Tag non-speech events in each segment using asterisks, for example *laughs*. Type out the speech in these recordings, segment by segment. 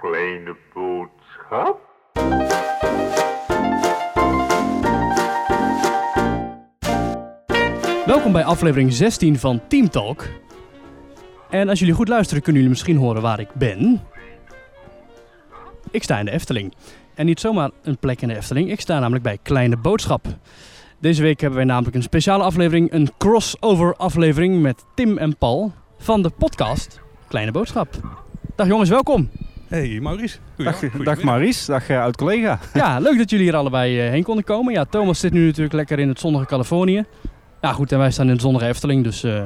Kleine boodschap. Welkom bij aflevering 16 van Team Talk. En als jullie goed luisteren, kunnen jullie misschien horen waar ik ben. Ik sta in de Efteling. En niet zomaar een plek in de Efteling, ik sta namelijk bij Kleine Boodschap. Deze week hebben wij namelijk een speciale aflevering, een crossover aflevering met Tim en Paul van de podcast Kleine Boodschap. Dag jongens, welkom. Hey Maurice. Goeie- Dag, dag Maurice, dag eh, oud-collega. *laughs* Ja, leuk dat jullie hier allebei eh, heen konden komen. Ja, Thomas zit nu natuurlijk lekker in het zonnige Californië. Ja goed, en wij staan in het zonnige Efteling, dus eh,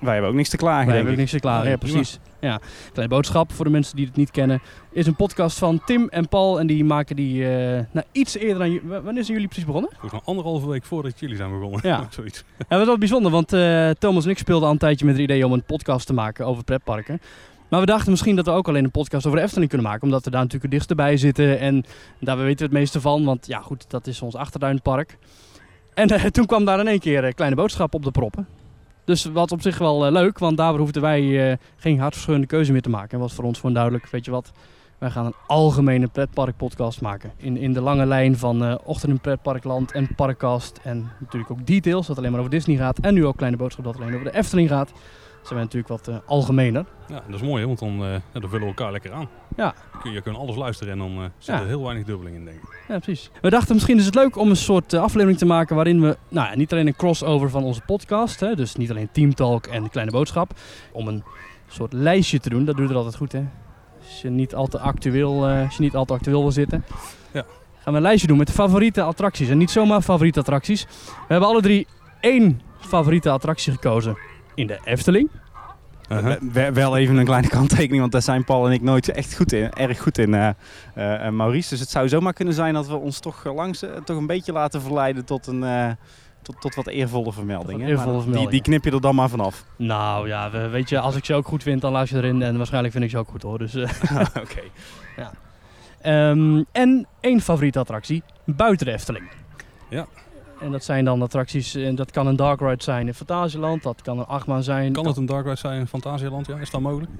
Wij hebben ook niks te klagen, Wij hebben ook niks te klagen, Nee, ja precies. Ja. Kleine boodschap voor de mensen die het niet kennen. Is een podcast van Tim en Paul. En die maken die eh, nou, iets eerder dan... Wanneer zijn jullie precies begonnen? Volgens mij anderhalve week voordat jullie zijn begonnen. Ja. *laughs* Zoiets. Ja, dat was wel bijzonder, want eh, Thomas en ik speelden al een tijdje met het idee om een podcast te maken over pretparken. Maar we dachten misschien dat we ook alleen een podcast over de Efteling kunnen maken. Omdat we daar natuurlijk het dichtst bij zitten. En daar weten we het meeste van. Want ja goed, dat is ons achtertuinpark. En eh, *laughs* toen kwam daar in één keer een kleine boodschap op de proppen. Dus wat op zich wel eh, leuk, want daar hoefden wij eh, geen hartverscheurende keuze meer te maken. En was voor ons gewoon duidelijk, weet je wat, wij gaan een algemene pretparkpodcast maken. In, in de lange lijn van eh Ochtend in Pretparkland en Parkcast. En natuurlijk ook Details, dat alleen maar over Disney gaat. En nu ook Kleine Boodschap, dat alleen over de Efteling gaat. Zijn wij natuurlijk wat eh, algemener. Ja, dat is mooi, hè, want dan, ja, dan vullen we elkaar lekker aan. Ja. Kun, je kunt alles luisteren en dan eh, zit Ja. er heel weinig dubbeling in, denk ik. Ja, precies. We dachten misschien is het leuk om een soort aflevering te maken waarin we nou, ja, niet alleen een crossover van onze podcast, hè, dus niet alleen Team Talk en Kleine Boodschap, om een soort lijstje te doen. Dat doe je er altijd goed, hè? Als je niet al te actueel, als je niet al te actueel wil zitten. Ja. Gaan we een lijstje doen met de favoriete attracties. En niet zomaar favoriete attracties. We hebben alle drie één favoriete attractie gekozen in de Efteling. Uh-huh. We- we- wel even een kleine kanttekening, want daar zijn Paul en ik nooit echt goed in, erg goed in, eh, eh, Maurice. Dus het zou zomaar kunnen zijn dat we ons toch eh, langs toch een beetje laten verleiden tot een... eh, tot, tot wat eervolle vermeldingen. Eervolle die, die knip je er dan maar vanaf. Nou ja, we, weet je, als ik ze ook goed vind, dan laat je erin. En waarschijnlijk vind ik ze ook goed hoor. Dus, eh, *laughs* Oké. *laughs* Ehm, en één favoriete attractie buiten de Efteling. Ja. En dat zijn dan attracties, en dat kan een dark ride zijn in Fantasieland, dat kan een achtbaan zijn. Kan het een Dark Ride zijn in Fantasieland? Ja, is dat mogelijk?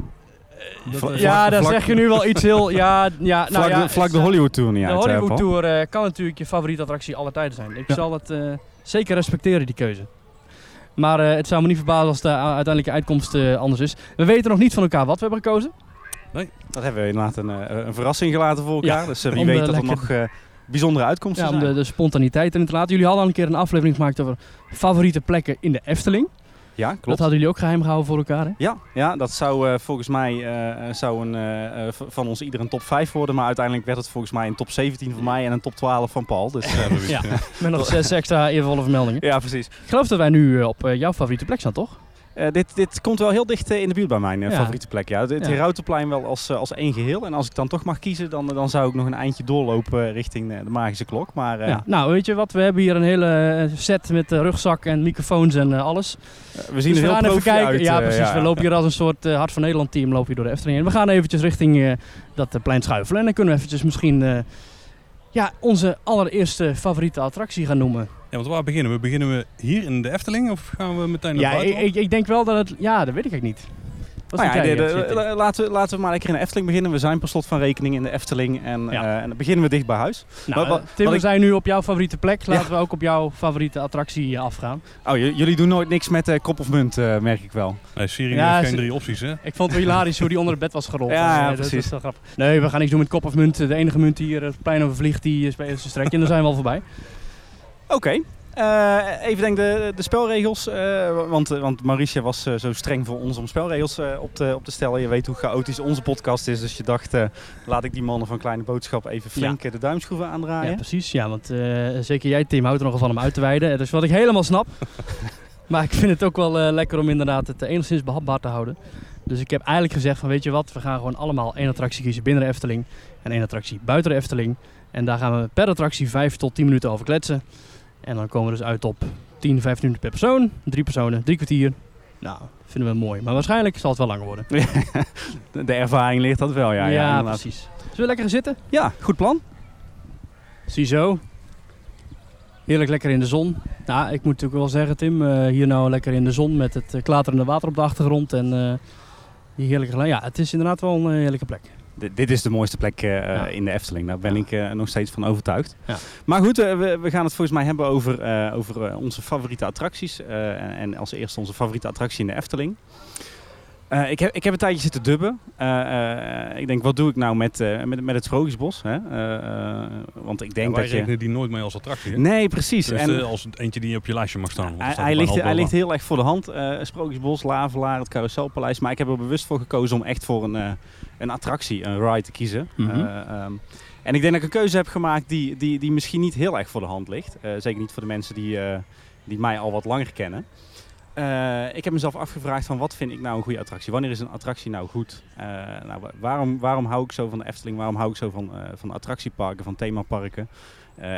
Dat, Vla- eh, Ja, daar zeg je nu wel iets heel... Ja, ja, nou vlak, ja, de, vlak de Hollywood Tour niet de uit, eh, Hollywood. Tour eh, kan natuurlijk je favoriete attractie aller tijden zijn. Ik Ja. zal het eh, zeker respecteren, die keuze. Maar eh, het zou me niet verbazen als de uiteindelijke uitkomst eh, anders is. We weten nog niet van elkaar wat we hebben gekozen. Dat hebben we inderdaad een, eh, een verrassing gelaten voor elkaar. Ja, dus eh, wie weet eh, dat er nog eh, bijzondere uitkomsten Ja, om de, de spontaniteit erin te laten. Jullie hadden al een keer een aflevering gemaakt over favoriete plekken in de Efteling. ja, Dat klopt. hadden jullie ook geheim gehouden voor elkaar, hè? Ja, ja, dat zou eh, volgens mij eh, eh, zou een, v- van ons ieder een top 5 worden. Maar uiteindelijk werd het volgens mij een top 17 van mij en een top 12 van Paul. Dus, eh, *laughs* Ja. Met nog *laughs* zes extra eervolle vermeldingen. ja, precies. Ik geloof dat wij nu op jouw favoriete plek staan, toch? Eh, dit, dit komt wel heel dicht eh, in de buurt bij mijn eh, Ja. favoriete plek. Ja. Het, Ja. Wel als, als één geheel. En als ik dan toch mag kiezen, dan, dan zou ik nog een eindje doorlopen richting de magische klok. Maar Ja. Nou, weet je wat? We hebben hier een hele set met rugzak en microfoons en alles. we zien Dus er we heel gaan even kijken. uit. ja, precies. We lopen hier als een soort Hart van Nederland team lopen hier door de Efteling. En we gaan eventjes richting dat plein schuifelen. En dan kunnen we eventjes misschien ja, onze allereerste favoriete attractie gaan noemen. Ja, want waar beginnen we? Beginnen we hier in de Efteling of gaan we meteen naar Ja, ik, buiten? ik, ik denk wel dat het... Ja, dat weet ik eigenlijk niet. Nou ja, de- de- laten, we, laten we maar lekker in de Efteling beginnen. We zijn per slot van rekening in de Efteling. En, Ja. eh, en dan beginnen we dicht bij huis. Nou, Wat- wat- Tim, wat we ik- zijn nu op jouw favoriete plek. Laten we ook op jouw favoriete attractie eh, afgaan. Oh, jullie doen nooit niks met eh, kop of munt, eh, merk ik wel. Nee, Siri Ja, heeft geen drie opties, hè? Ik vond het wel hilarisch hoe die onder het bed was gerold. *laughs* Ja, ja, dat- Dat, precies. is wel grappig. Nee, we gaan niks doen met kop of munt. De enige munt die hier het plein over vliegt, die is bij strekje. En dan zijn we al voorbij. Oké. Eh, even denk de, de spelregels. eh, want, want Mauricia was eh, zo streng voor ons om spelregels eh, op, te, op te stellen. Je weet hoe chaotisch onze podcast is. Dus je dacht, eh, laat ik die mannen van Kleine Boodschap even flink eh, de duimschroeven aandraaien. Ja, precies. Ja, want eh, zeker jij, Tim, houdt er nogal van om uit te wijden. Dus wat ik helemaal snap. *laughs* maar ik vind het ook wel eh, lekker om inderdaad het eh, enigszins behapbaar te houden. Dus ik heb eigenlijk gezegd van, weet je wat, we gaan gewoon allemaal één attractie kiezen binnen de Efteling. En één attractie buiten de Efteling. En daar gaan we per attractie 5 tot 10 minuten over kletsen. En dan komen we dus uit op 10, 15 minuten per persoon. Drie personen, drie kwartier. Nou, vinden we mooi. Maar waarschijnlijk zal het wel langer worden. *laughs* de, ervaring leert dat wel, ja. ja, inderdaad. precies. Zullen we lekker gaan zitten? Ja, goed plan. Ziezo. Heerlijk lekker in de zon. Nou, ik moet natuurlijk wel zeggen, Tim, eh, hier nou lekker in de zon met het eh, klaterende water op de achtergrond. En eh, die heerlijke Ja, het is inderdaad wel een heerlijke plek. Dit, is de mooiste plek eh, Ja. in de Efteling. Daar ben Ja. ik eh, nog steeds van overtuigd. Ja. Maar goed, eh, we, we gaan het volgens mij hebben over, over onze favoriete attracties. en, en als eerste onze favoriete attractie in de Efteling. Eh, ik, heb, ik heb een tijdje zitten dubben. Eh, eh, ik denk, wat doe ik nou met, eh, met, met het Sprookjesbos? Hè? Eh, eh, want ik denk Ja, dat je... die nooit mee als attractie. Hè? Nee, precies. Dus en, als eentje die op je lijstje mag staan. hij, staat hij, ligt, hij ligt heel erg voor de hand. eh Sprookjesbos, Lavelaar, het Carouselpaleis. Maar ik heb er bewust voor gekozen om echt voor een, eh, een attractie, een ride te kiezen. Mhm. Eh, ehm, en ik denk dat ik een keuze heb gemaakt die, die, die misschien niet heel erg voor de hand ligt. Eh, zeker niet voor de mensen die, eh, die mij al wat langer kennen. Eh, ik heb mezelf afgevraagd van wat vind ik nou een goede attractie? Wanneer is een attractie nou goed? Eh, nou, wa- waarom, waarom hou ik zo van de Efteling? Waarom hou ik zo van, eh, van attractieparken, van themaparken?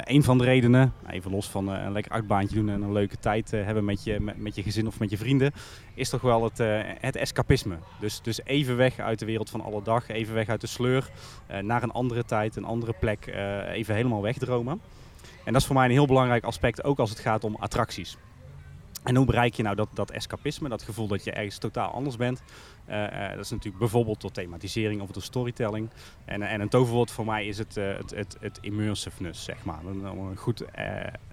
Een van de redenen, even los van een lekker achtbaantje doen en een leuke tijd hebben met je, met, je gezin of met je vrienden, is toch wel het, het escapisme. Dus, dus even weg uit de wereld van alle dag, even weg uit de sleur, naar een andere tijd, een andere plek, even helemaal wegdromen. En dat is voor mij een heel belangrijk aspect, ook als het gaat om attracties. En hoe bereik je nou dat, dat escapisme, dat gevoel dat je ergens totaal anders bent? Eh, eh, dat is natuurlijk bijvoorbeeld door thematisering of door storytelling. En, en een toverwoord voor mij is het, eh, het, het, het immersiveness, zeg maar. Om een goed eh,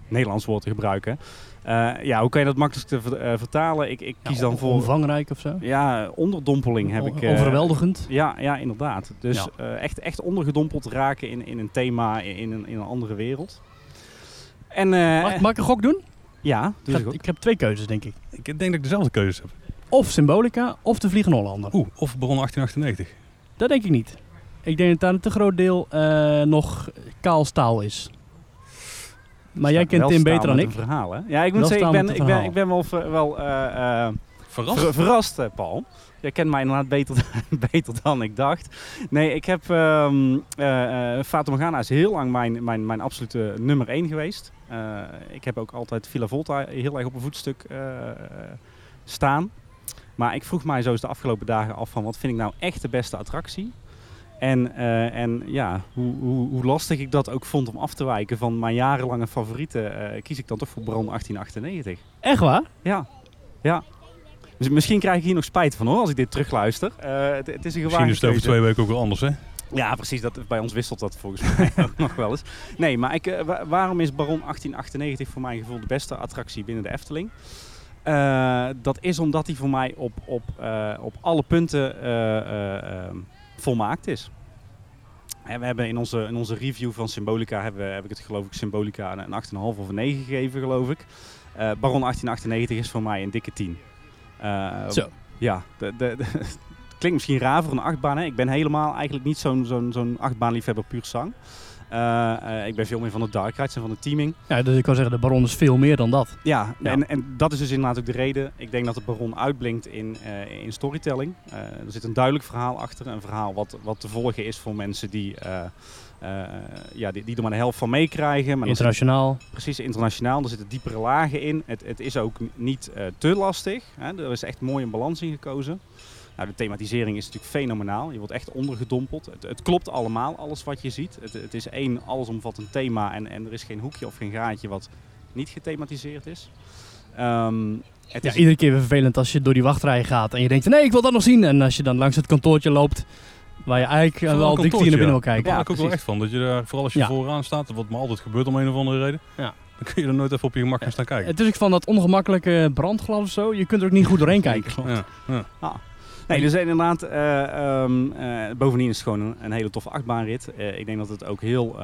Nederlands woord te gebruiken. Eh, ja, hoe kan je dat makkelijk te ver- eh, vertalen? Ik, ik kies Ja, dan voor... Omvangrijk of zo? Ja, onderdompeling heb ik... eh, Overweldigend. ja, ja, inderdaad. Dus Ja. eh, echt, echt ondergedompeld raken in, in een thema, in, in een, in een andere wereld. En eh, Mag, mag ik een gok doen? Ja, Ik ik heb twee keuzes, denk ik. Ik denk dat ik dezelfde keuze heb. Of Symbolica, of de Vliegende Hollander. Oeh, of Baron 1898. Dat denk ik niet. Ik denk dat daar een te groot deel eh, nog kaal staal is. Maar jij kent Tim beter dan ik. een verhaal, hè? Ja, ik Wel moet zeggen, ik ben, ik ben, ik ben wel, wel eh, eh, Verrast? ver- verrast, eh, Paul. Jij kent mij inderdaad beter, *laughs* beter dan ik dacht. Nee, ik heb... ehm eh eh, Fata Morgana is heel lang mijn, mijn, mijn absolute nummer 1 geweest. Eh, ik heb ook altijd Villa Volta heel erg op een voetstuk eh, staan. Maar ik vroeg mij zo eens de afgelopen dagen af van wat vind ik nou echt de beste attractie? En, eh, en ja, hoe, hoe, hoe lastig ik dat ook vond om af te wijken van mijn jarenlange favorieten, eh, kies ik dan toch voor Baron 1898. Echt waar? Ja, ja. Dus misschien krijg ik hier nog spijt van hoor, als ik dit terugluister. Eh, het, het is een Misschien is het over twee weken ook wel anders, hè? Ja, precies. Dat, bij ons wisselt dat volgens mij *laughs* ook nog wel eens. Nee, maar ik, eh, wa- waarom is Baron 1898 voor mijn gevoel de beste attractie binnen de Efteling? Eh, dat is omdat hij voor mij op, op, op alle punten volmaakt is. En we hebben in onze, in onze review van Symbolica, hebben, we- heb ik het geloof ik Symbolica een, een 8,5 of een 9 gegeven geloof ik. Baron 1898 is voor mij een dikke 10. Eh, Zo. Ja, de, de, *laughs* klinkt misschien raar voor een achtbaan. Hè? Ik ben helemaal eigenlijk niet zo'n zo'n zo'n achtbaanliefhebber puur zang. Eh, eh, ik ben veel meer van de dark rides en van de teaming. Ja, dus ik kan zeggen, de Baron is veel meer dan dat. Ja, Ja. En, en dat is dus inderdaad ook de reden. Ik denk dat de Baron uitblinkt in, in storytelling. Er zit een duidelijk verhaal achter. Een verhaal wat, wat te volgen is voor mensen die, ja, die, die er maar de helft van meekrijgen. Er zit- Internationaal. precies internationaal. Er zitten diepere lagen in. Het, het is ook niet eh, te lastig. Hè. Er is echt mooi een balans in gekozen. Nou, de thematisering is natuurlijk fenomenaal. Je wordt echt ondergedompeld. Het, het klopt allemaal, alles wat je ziet. Het, het is één allesomvattend thema en, en er is geen hoekje of geen gaatje wat niet gethematiseerd is. Ehm, het Ja, is iedere keer weer vervelend als je door die wachtrij gaat en je denkt, nee, ik wil dat nog zien. En als je dan langs het kantoortje loopt, waar je eigenlijk eh, wel een dik naar binnen wil kijken. Daar Ja, ik ook wel echt van. Dat je daar, vooral als je Ja. vooraan staat, wat me altijd gebeurt om een of andere reden. Ja. Dan kun je er nooit even op je gemak gaan staan kijken. Het is ook van dat ongemakkelijke brandglas of zo. Je kunt er ook niet goed doorheen kijken. Ja, ja. Ah. Nee, dus inderdaad, eh, ehm, eh, bovendien is het gewoon een, een hele toffe achtbaanrit. Eh, ik denk dat het ook heel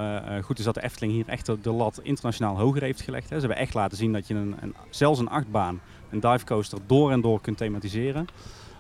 goed is dat de Efteling hier echt de, de lat internationaal hoger heeft gelegd. Hè. Ze hebben echt laten zien dat je een, een, zelfs een achtbaan, een divecoaster, door en door kunt thematiseren.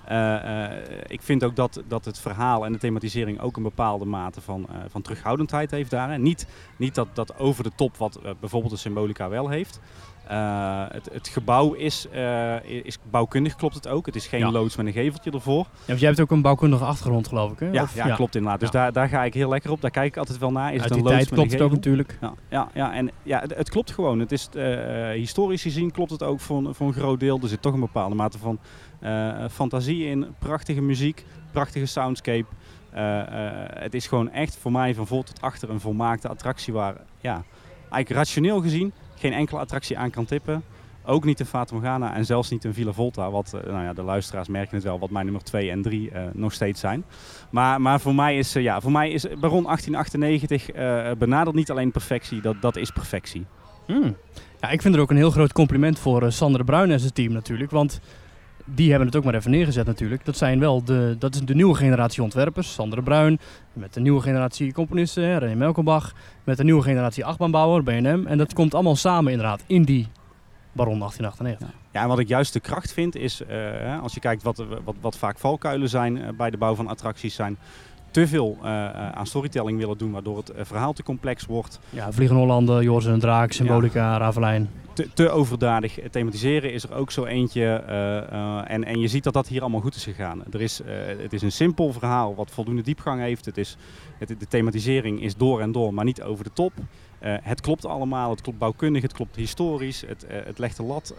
Eh, eh, ik vind ook dat, dat het verhaal en de thematisering ook een bepaalde mate van, eh, van terughoudendheid heeft daar. Niet, niet dat, dat over de top wat bijvoorbeeld de Symbolica wel heeft. Eh, het, het gebouw is, eh, is bouwkundig, klopt het ook. Het is geen Ja. loods met een geveltje ervoor. Ja, want jij hebt ook een bouwkundige achtergrond, geloof ik. Hè? Ja, Of- ja, klopt inderdaad. Dus Ja. daar, daar ga ik heel lekker op. Daar kijk ik altijd wel naar. Is Uit het die een loods tijd met klopt een het ook natuurlijk. Ja, ja, ja, en ja, het, het klopt gewoon. Het is, eh, historisch gezien klopt het ook voor, een- voor een groot deel. Er zit toch een bepaalde mate van eh, fantasie in. Prachtige muziek, prachtige soundscape. Eh, eh, het is gewoon echt voor mij van voor tot achter een volmaakte attractie waar ja, eigenlijk rationeel gezien geen enkele attractie aan kan tippen. Ook niet een Fata Morgana en zelfs niet een Villa Volta. Wat, eh, nou ja, de luisteraars merken het wel, wat mijn nummer 2 en 3 nog steeds zijn. Maar, maar voor, mij is, ja, voor mij is Baron 1898 benadert niet alleen perfectie, dat, dat is perfectie. Hmm. Ja, ik vind er ook een heel groot compliment voor uh, Sander Bruin en zijn team natuurlijk. Want die hebben het ook maar even neergezet natuurlijk. Dat zijn wel de, dat is de nieuwe generatie ontwerpers. Sander Bruin, met de nieuwe generatie componisten, René Melkenbach. Met de nieuwe generatie achtbaanbouwer, BNM. En dat komt allemaal samen inderdaad in die Baron 1898. Ja, en wat ik juist de kracht vind is, uh, als je kijkt wat, wat, wat vaak valkuilen zijn uh, bij de bouw van attracties zijn te veel uh, aan storytelling willen doen, waardoor het verhaal te complex wordt. Ja, Vliegen Hollanden, Joris en Draak, Symbolica, ja. Ravelijn. Te, te, overdadig. Thematiseren is er ook zo eentje. Uh, uh, en, en je ziet dat dat hier allemaal goed is gegaan. Er is, het is een simpel verhaal wat voldoende diepgang heeft. Het is, het, de thematisering is door en door, maar niet over de top. het klopt allemaal, het klopt bouwkundig, het klopt historisch, het, het legt de lat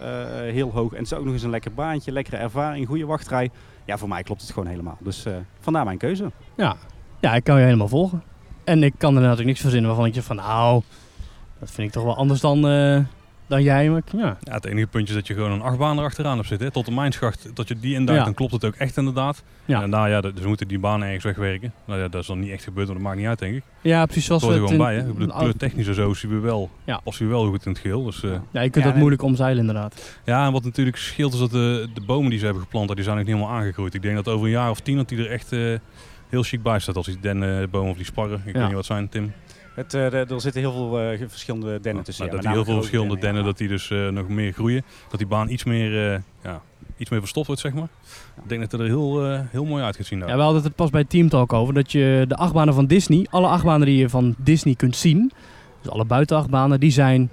heel hoog. En het is ook nog eens een lekker baantje, lekkere ervaring, goede wachtrij ja, voor mij klopt het gewoon helemaal. Dus uh, vandaar mijn keuze. Ja. ja, ik kan je helemaal volgen. En ik kan er natuurlijk niks verzinnen waarvan ik je van nou, dat vind ik toch wel anders dan, uh, dan jij. Maar, ja. ja, het enige puntje is dat je gewoon een achtbaan erachteraan hebt zitten. Hè? Tot de mijnschacht, dat je die inderdaad, ja. dan klopt het ook echt inderdaad. Ja. En nou ja, dus we moeten die baan ergens wegwerken. Nou ja, dat is dan niet echt gebeurd, maar dat maakt niet uit denk ik. Ja, precies zoals we het gewoon bij, hè? Kleurtechnisch en zo zien we wel, ja. als we wel goed in het geheel. Dus, uh, ja, je kunt dat moeilijk omzeilen inderdaad. Ja, en wat natuurlijk scheelt is dat de, de bomen die ze hebben geplant, die zijn nog niet helemaal aangegroeid. Ik denk dat over een jaar of tien dat die er echt uh, heel chic bij staat. Als die dennenbomen of die sparren. Ik weet niet wat zijn, Tim. Het, uh, er zitten heel veel uh, verschillende dennen tussen. Nou, dat die heel veel verschillende dennen, dennen dat die dus uh, nog meer groeien. Dat die baan iets meer, ja, iets meer verstopt wordt, zeg maar. Ik denk dat het er heel, heel mooi uit gaat zien. Daar. Ja, we hadden het pas bij Team Talk over. Dat je de achtbanen van Disney, alle achtbanen die je van Disney kunt zien. Dus alle buitenachtbanen, die zijn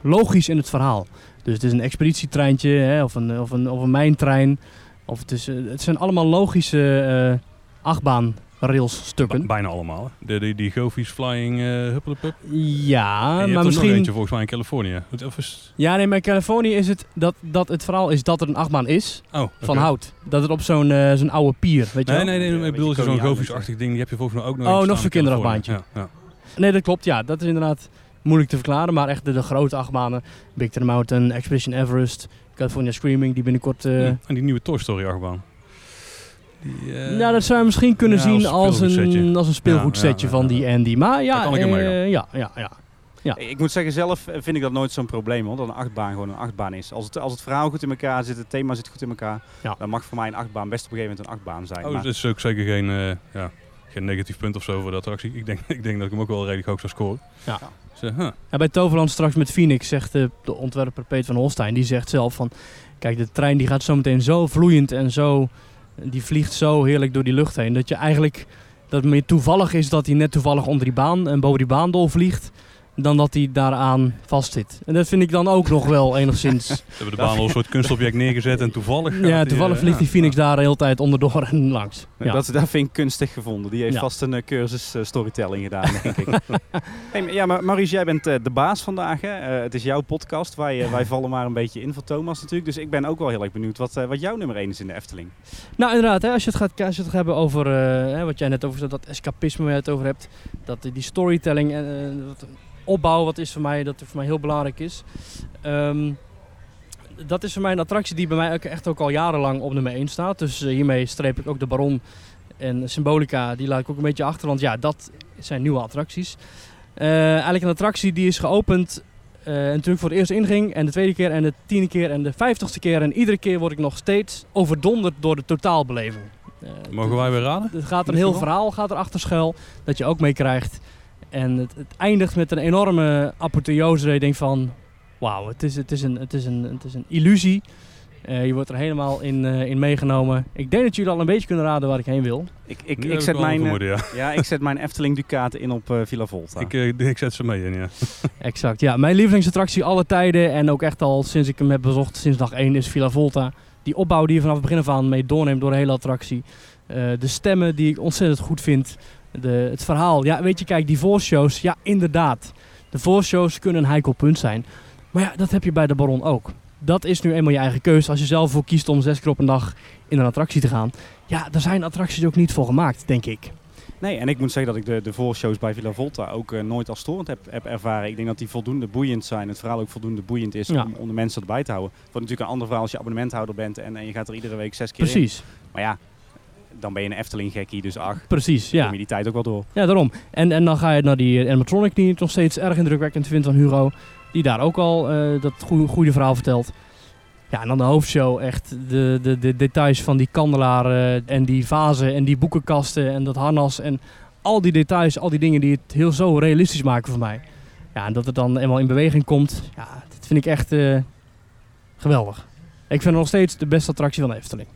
logisch in het verhaal. Dus het is een expeditietreintje hè, of, een, of, een, of een mijntrein. Of het, is, het zijn allemaal logische achtbaan railsstukken. Bijna allemaal. De, die, die Govies Flying uh, Huppelepup. Ja, maar misschien... nog eentje volgens mij in Californië. Is... Ja, nee, maar in Californië is het dat, dat het verhaal is dat er een achtbaan is oh, okay. van hout. Dat het op zo'n uh, zo'n oude pier, weet je Nee, wel? nee, nee, ik bedoel, zo'n Govies-achtig ding, die heb je volgens mij ook nog Oh, nog zo'n kinderachtbaantje. Ja, ja. Nee, dat klopt, ja. Dat is inderdaad moeilijk te verklaren, maar echt de, de grote achtbanen. Big Thunder Mountain, Expedition Everest, California Screaming, die binnenkort... Uh... Ja, en die nieuwe Toy Story achtbaan. Die, uh, ja, dat zou je misschien kunnen ja, zien als een, als een speelgoedsetje ja, ja, van die Andy. Maar ja, kan ik uh, ja, ja, ja. Ja. Ik moet zeggen, zelf vind ik dat nooit zo'n probleem, hoor, dat een achtbaan gewoon een achtbaan is. Als het, als het verhaal goed in elkaar zit, het thema zit goed in elkaar, ja. dan mag voor mij een achtbaan best op een gegeven moment een achtbaan zijn. Oh, maar... dat is ook zeker geen, uh, ja, geen negatief punt of zo voor de attractie. Ik denk, *laughs* ik denk dat ik hem ook wel redelijk hoog zou scoren. Ja. Dus, huh. ja, bij Toverland straks met Phoenix zegt de, de ontwerper Peter van Holstein, die zegt zelf van, kijk, de trein die gaat zo meteen zo vloeiend en zo die vliegt zo heerlijk door die lucht heen. Dat je eigenlijk dat het meer toevallig is dat hij net toevallig onder die baan en boven die baan dolvliegt. Dan dat hij daaraan vastzit. En dat vind ik dan ook nog wel enigszins. *laughs* Ze hebben de baan al een soort kunstobject neergezet en toevallig. Ja, toevallig vliegt die Phoenix daar de hele tijd onderdoor en langs. Ja. Dat, dat vind ik kunstig gevonden. Die heeft ja. vast een uh, cursus uh, storytelling gedaan, denk ik. *laughs* hey, ja, maar Maurice, jij bent uh, de baas vandaag. Hè? het is jouw podcast. Wij, wij vallen maar een beetje in voor Thomas natuurlijk. Dus ik ben ook wel heel erg benieuwd wat, wat jouw nummer 1 is in de Efteling. Nou, inderdaad. Hè, als, je het gaat, als je het gaat hebben over wat jij net over dat escapisme waar je het over hebt. Dat die storytelling opbouw, wat is voor mij, dat voor mij heel belangrijk is. Um, dat is voor mij een attractie die bij mij echt ook al jarenlang op nummer 1 staat. Dus uh, hiermee streep ik ook de Baron en Symbolica, die laat ik ook een beetje achter. Want ja, dat zijn nieuwe attracties. Uh, eigenlijk een attractie die is geopend uh, natuurlijk voor de eerste inging en de tweede keer en de tiende keer en de vijftigste keer. En iedere keer word ik nog steeds overdonderd door de totaalbeleving. Mogen wij weer raden? Het gaat een heel verhaal gaat erachter schuil dat je ook meekrijgt. En het, het, eindigt met een enorme apotheose dat je denkt van... Wauw, het is, het, is een, het, is een, het is een illusie. Uh, je wordt er helemaal in, uh, in meegenomen. Ik denk dat jullie al een beetje kunnen raden waar ik heen wil. Ik, ik, ik, zet, mijn, vermoeden, ja. ja. ik zet mijn Efteling Ducaten in op uh, Villa Volta. Ik, ik zet ze mee in, ja. *laughs* exact, ja. Mijn lievelingsattractie alle tijden en ook echt al sinds ik hem heb bezocht, sinds dag 1, is Villa Volta. Die opbouw die je vanaf het begin af aan mee doorneemt door de hele attractie. de stemmen die ik ontzettend goed vind. De, het verhaal. Ja, weet je, kijk, die voorshows, ja, inderdaad. De voorshows kunnen een heikel punt zijn. Maar ja, dat heb je bij de Baron ook. Dat is nu eenmaal je eigen keuze. Als je zelf voor kiest om zes keer op een dag in een attractie te gaan. Ja, daar zijn attracties ook niet voor gemaakt, denk ik. Nee, en ik moet zeggen dat ik de, de voorshows bij Villa Volta ook nooit als storend heb, heb ervaren. Ik denk dat die voldoende boeiend zijn. Het verhaal ook voldoende boeiend is om, om, de mensen erbij te houden. Wat natuurlijk een ander verhaal als je abonnementhouder bent en, en je gaat er iedere week zes keer Precies. Maar ja, dan ben je een Efteling gekkie, dus ach. Precies, ja. Kom je die tijd ook wel door. Ja, daarom. En, en dan ga je naar die animatronic die ik nog steeds erg indrukwekkend vind van Hugo. Die daar ook al uh, dat goede, goede verhaal vertelt. Ja, en dan de hoofdshow, echt de, de, de details van die kandelaren en die vazen en die boekenkasten en dat harnas en al die details, al die dingen die het heel zo realistisch maken voor mij. Ja, en dat het dan eenmaal in beweging komt, ja, dat vind ik echt uh, geweldig. Ik vind het nog steeds de beste attractie van de Efteling.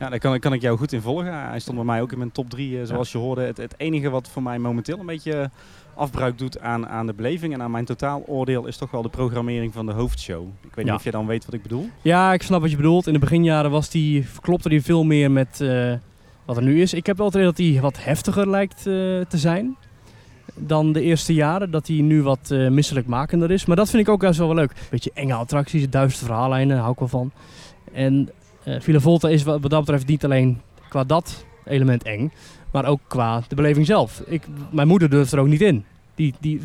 Ja, daar kan, kan ik jou goed in volgen. Hij stond bij mij ook in mijn top 3, uh, zoals je hoorde. Het, het, enige wat voor mij momenteel een beetje afbruik doet aan, aan de beleving en aan mijn totaaloordeel is toch wel de programmering van de hoofdshow. Ik weet niet of jij dan weet wat ik bedoel. Ja, ik snap wat je bedoelt. In de beginjaren was die, klopte die veel meer met eh, wat er nu is. Ik heb wel het idee dat die wat heftiger lijkt eh, te zijn dan de eerste jaren. Dat die nu wat eh misselijkmakender is. Maar dat vind ik ook juist wel wel leuk. Beetje enge attracties, duistere verhaallijnen, daar hou ik wel van. En eh Villa Volta is wat dat betreft niet alleen qua dat element eng, maar ook qua de beleving zelf. Ik, mijn moeder durft er ook niet in. Die, die,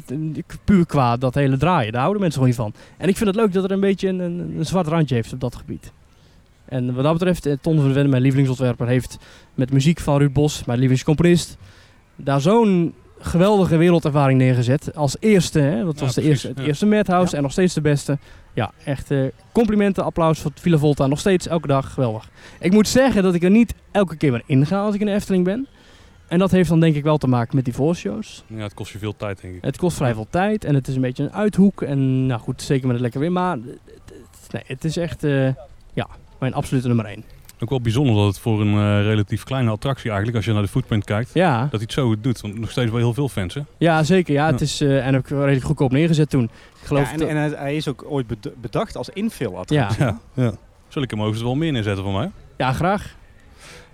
puur qua dat hele draaien, daar houden mensen gewoon niet van. En ik vind het leuk dat er een beetje een, een, zwart randje heeft op dat gebied. En wat dat betreft, eh, Ton van mijn lievelingsontwerper, heeft met muziek van Ruud Bos, mijn lievelingscomponist, daar zo'n geweldige wereldervaring neergezet. Als eerste, hè? dat Ja, was de precies, eerste, het ja. eerste Madhouse Ja. en nog steeds de beste. Ja, echt eh, complimenten, applaus voor Villa Volta. Nog steeds, elke dag, geweldig. Ik moet zeggen dat ik er niet elke keer weer in ga als ik in de Efteling ben. En dat heeft dan denk ik wel te maken met die voorshows. Ja, het kost je veel tijd, denk ik. Het kost vrij veel tijd en het is een beetje een uithoek. En nou goed, zeker met het lekker weer. Maar het- het- nee, het is echt eh, ja, mijn absolute nummer 1. Ook wel bijzonder dat het voor een eh, relatief kleine attractie eigenlijk, als je naar de footprint kijkt, Ja, dat hij het zo goed doet. Want nog steeds wel heel veel fans, hè? ja zeker. Ja, het Ja. is, eh, en ook redelijk goedkoop neergezet toen. Ik geloof Ja, en dat- en hij, hij is ook ooit bed- bedacht als infill-attractie. ja, Ja. ja. Zal ik hem overigens wel meer neerzetten voor mij? ja, graag.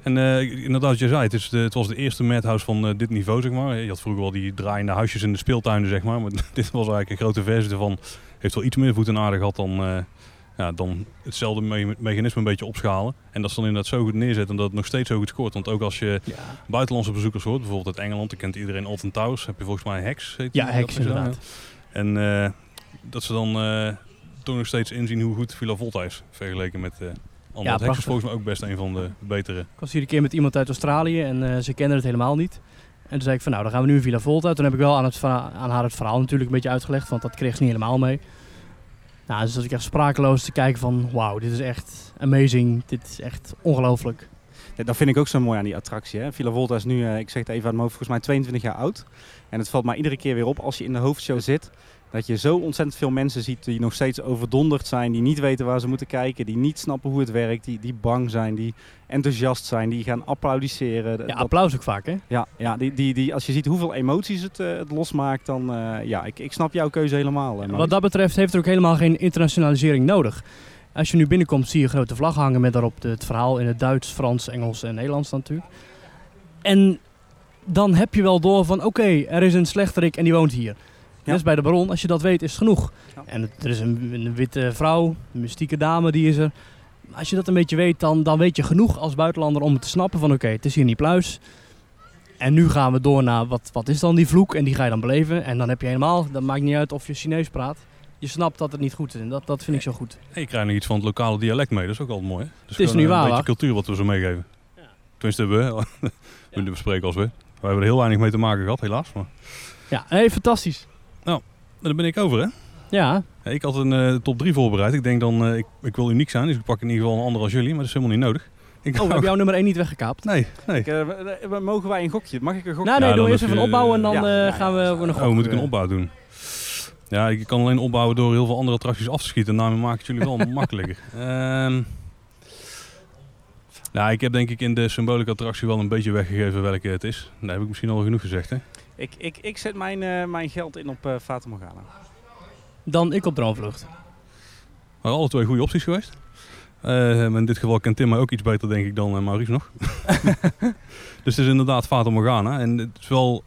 En eh, inderdaad, je zei, het, is de, het was de eerste madhouse van eh, dit niveau, zeg maar. Je had vroeger wel die draaiende huisjes in de speeltuinen, zeg maar. Maar *laughs* dit was eigenlijk een grote versie ervan. Heeft wel iets meer voet en aarde gehad dan, eh, ja, dan hetzelfde me- mechanisme een beetje opschalen. En dat is dan inderdaad zo goed neerzetten dat het nog steeds zo goed scoort. Want ook als je Ja, buitenlandse bezoekers hoort, bijvoorbeeld uit Engeland, dan kent iedereen Alton Towers. Heb je volgens mij Hex. heet ja Hex daar, inderdaad. ja. En eh, dat ze dan eh, toch nog steeds inzien hoe goed Villa Volta is. Vergeleken met eh andere. Hex prachtig. is volgens mij ook best een van de betere. Ik was hier een keer met iemand uit Australië en eh, ze kenden het helemaal niet. En toen zei ik van nou, dan gaan we nu in Villa Volta. Toen heb ik wel aan, het aan haar het verhaal natuurlijk een beetje uitgelegd, want dat kreeg ze niet helemaal mee. Nou, dus dat ik echt sprakeloos te kijken van wauw, dit is echt amazing. Dit is echt ongelooflijk. Ja, dat vind ik ook zo mooi aan die attractie. Hè. Villa Volta is nu, eh, ik zeg het even aan mijn hoofd, volgens mij 22 jaar oud. En het valt mij iedere keer weer op als je in de hoofdshow zit. Dat je zo ontzettend veel mensen ziet die nog steeds overdonderd zijn. Die niet weten waar ze moeten kijken. Die niet snappen hoe het werkt. Die, die bang zijn. Die enthousiast zijn. Die gaan applaudisseren. Ja, Dat- applaus ook vaak hè. ja, ja die, die, die, als je ziet hoeveel emoties het, eh, het losmaakt. Dan eh, ja, ik, ik snap jouw keuze helemaal. eh. Wat dat betreft heeft er ook helemaal geen internationalisering nodig. Als je nu binnenkomt zie je grote vlag hangen met daarop het verhaal in het Duits, Frans, Engels en Nederlands natuurlijk. En dan heb je wel door van oké, er is een slechterik en die woont hier. Net als bij de baron, als je dat weet is het genoeg. Ja. En het- er is een, een witte vrouw, een mystieke dame die is er. Als je dat een beetje weet, dan, dan weet je genoeg als buitenlander om het te snappen van oké, het is hier niet pluis. En nu gaan we door naar wat, wat is dan die vloek en die ga je dan beleven. En dan heb je helemaal, dat maakt niet uit of je Chinees praat. Je snapt dat het niet goed is en dat, dat vind ik zo goed. En je krijgt nog iets van het lokale dialect mee, dat is ook altijd mooi. Hè? Dus is gewoon nu waar, Een beetje cultuur wat we zo meegeven. Tenminste, we. *laughs* we bespreken als we. We hebben er heel weinig mee te maken gehad, helaas. Maar Ja, hey, fantastisch. Daar ben ik over, hè? Ja, Ja, Ik had een eh, top 3 voorbereid. Ik denk dan, eh, ik, ik wil uniek zijn, dus ik pak in ieder geval een ander als jullie. Maar dat is helemaal niet nodig. Ik oh, *laughs* heb jouw nummer 1 niet weggekaapt? Nee, nee. Ik, eh, mogen wij een gokje? Mag ik een gokje? Nou nee, Ja, doe eerst even een opbouw en dan Ja, eh, ja, ja, gaan we ja. ook nog Oh, moet ik een opbouw doen? Ja, ik kan alleen opbouwen door heel veel andere attracties af te schieten. Daarmee maak ik het jullie wel *laughs* makkelijker. Ehm nou, ik heb denk ik in de symbolieke attractie wel een beetje weggegeven welke het is. Daar heb ik misschien al genoeg gezegd, hè? Ik, ik, ik zet mijn, eh, mijn geld in op eh Fata Morgana. Dan ik op Droomvlucht. Maar alle twee goede opties geweest. Eh, in dit geval kent Tim mij ook iets beter, denk ik, dan eh, Maurice nog. *laughs* *laughs* dus het is inderdaad Fata Morgana. En het is wel...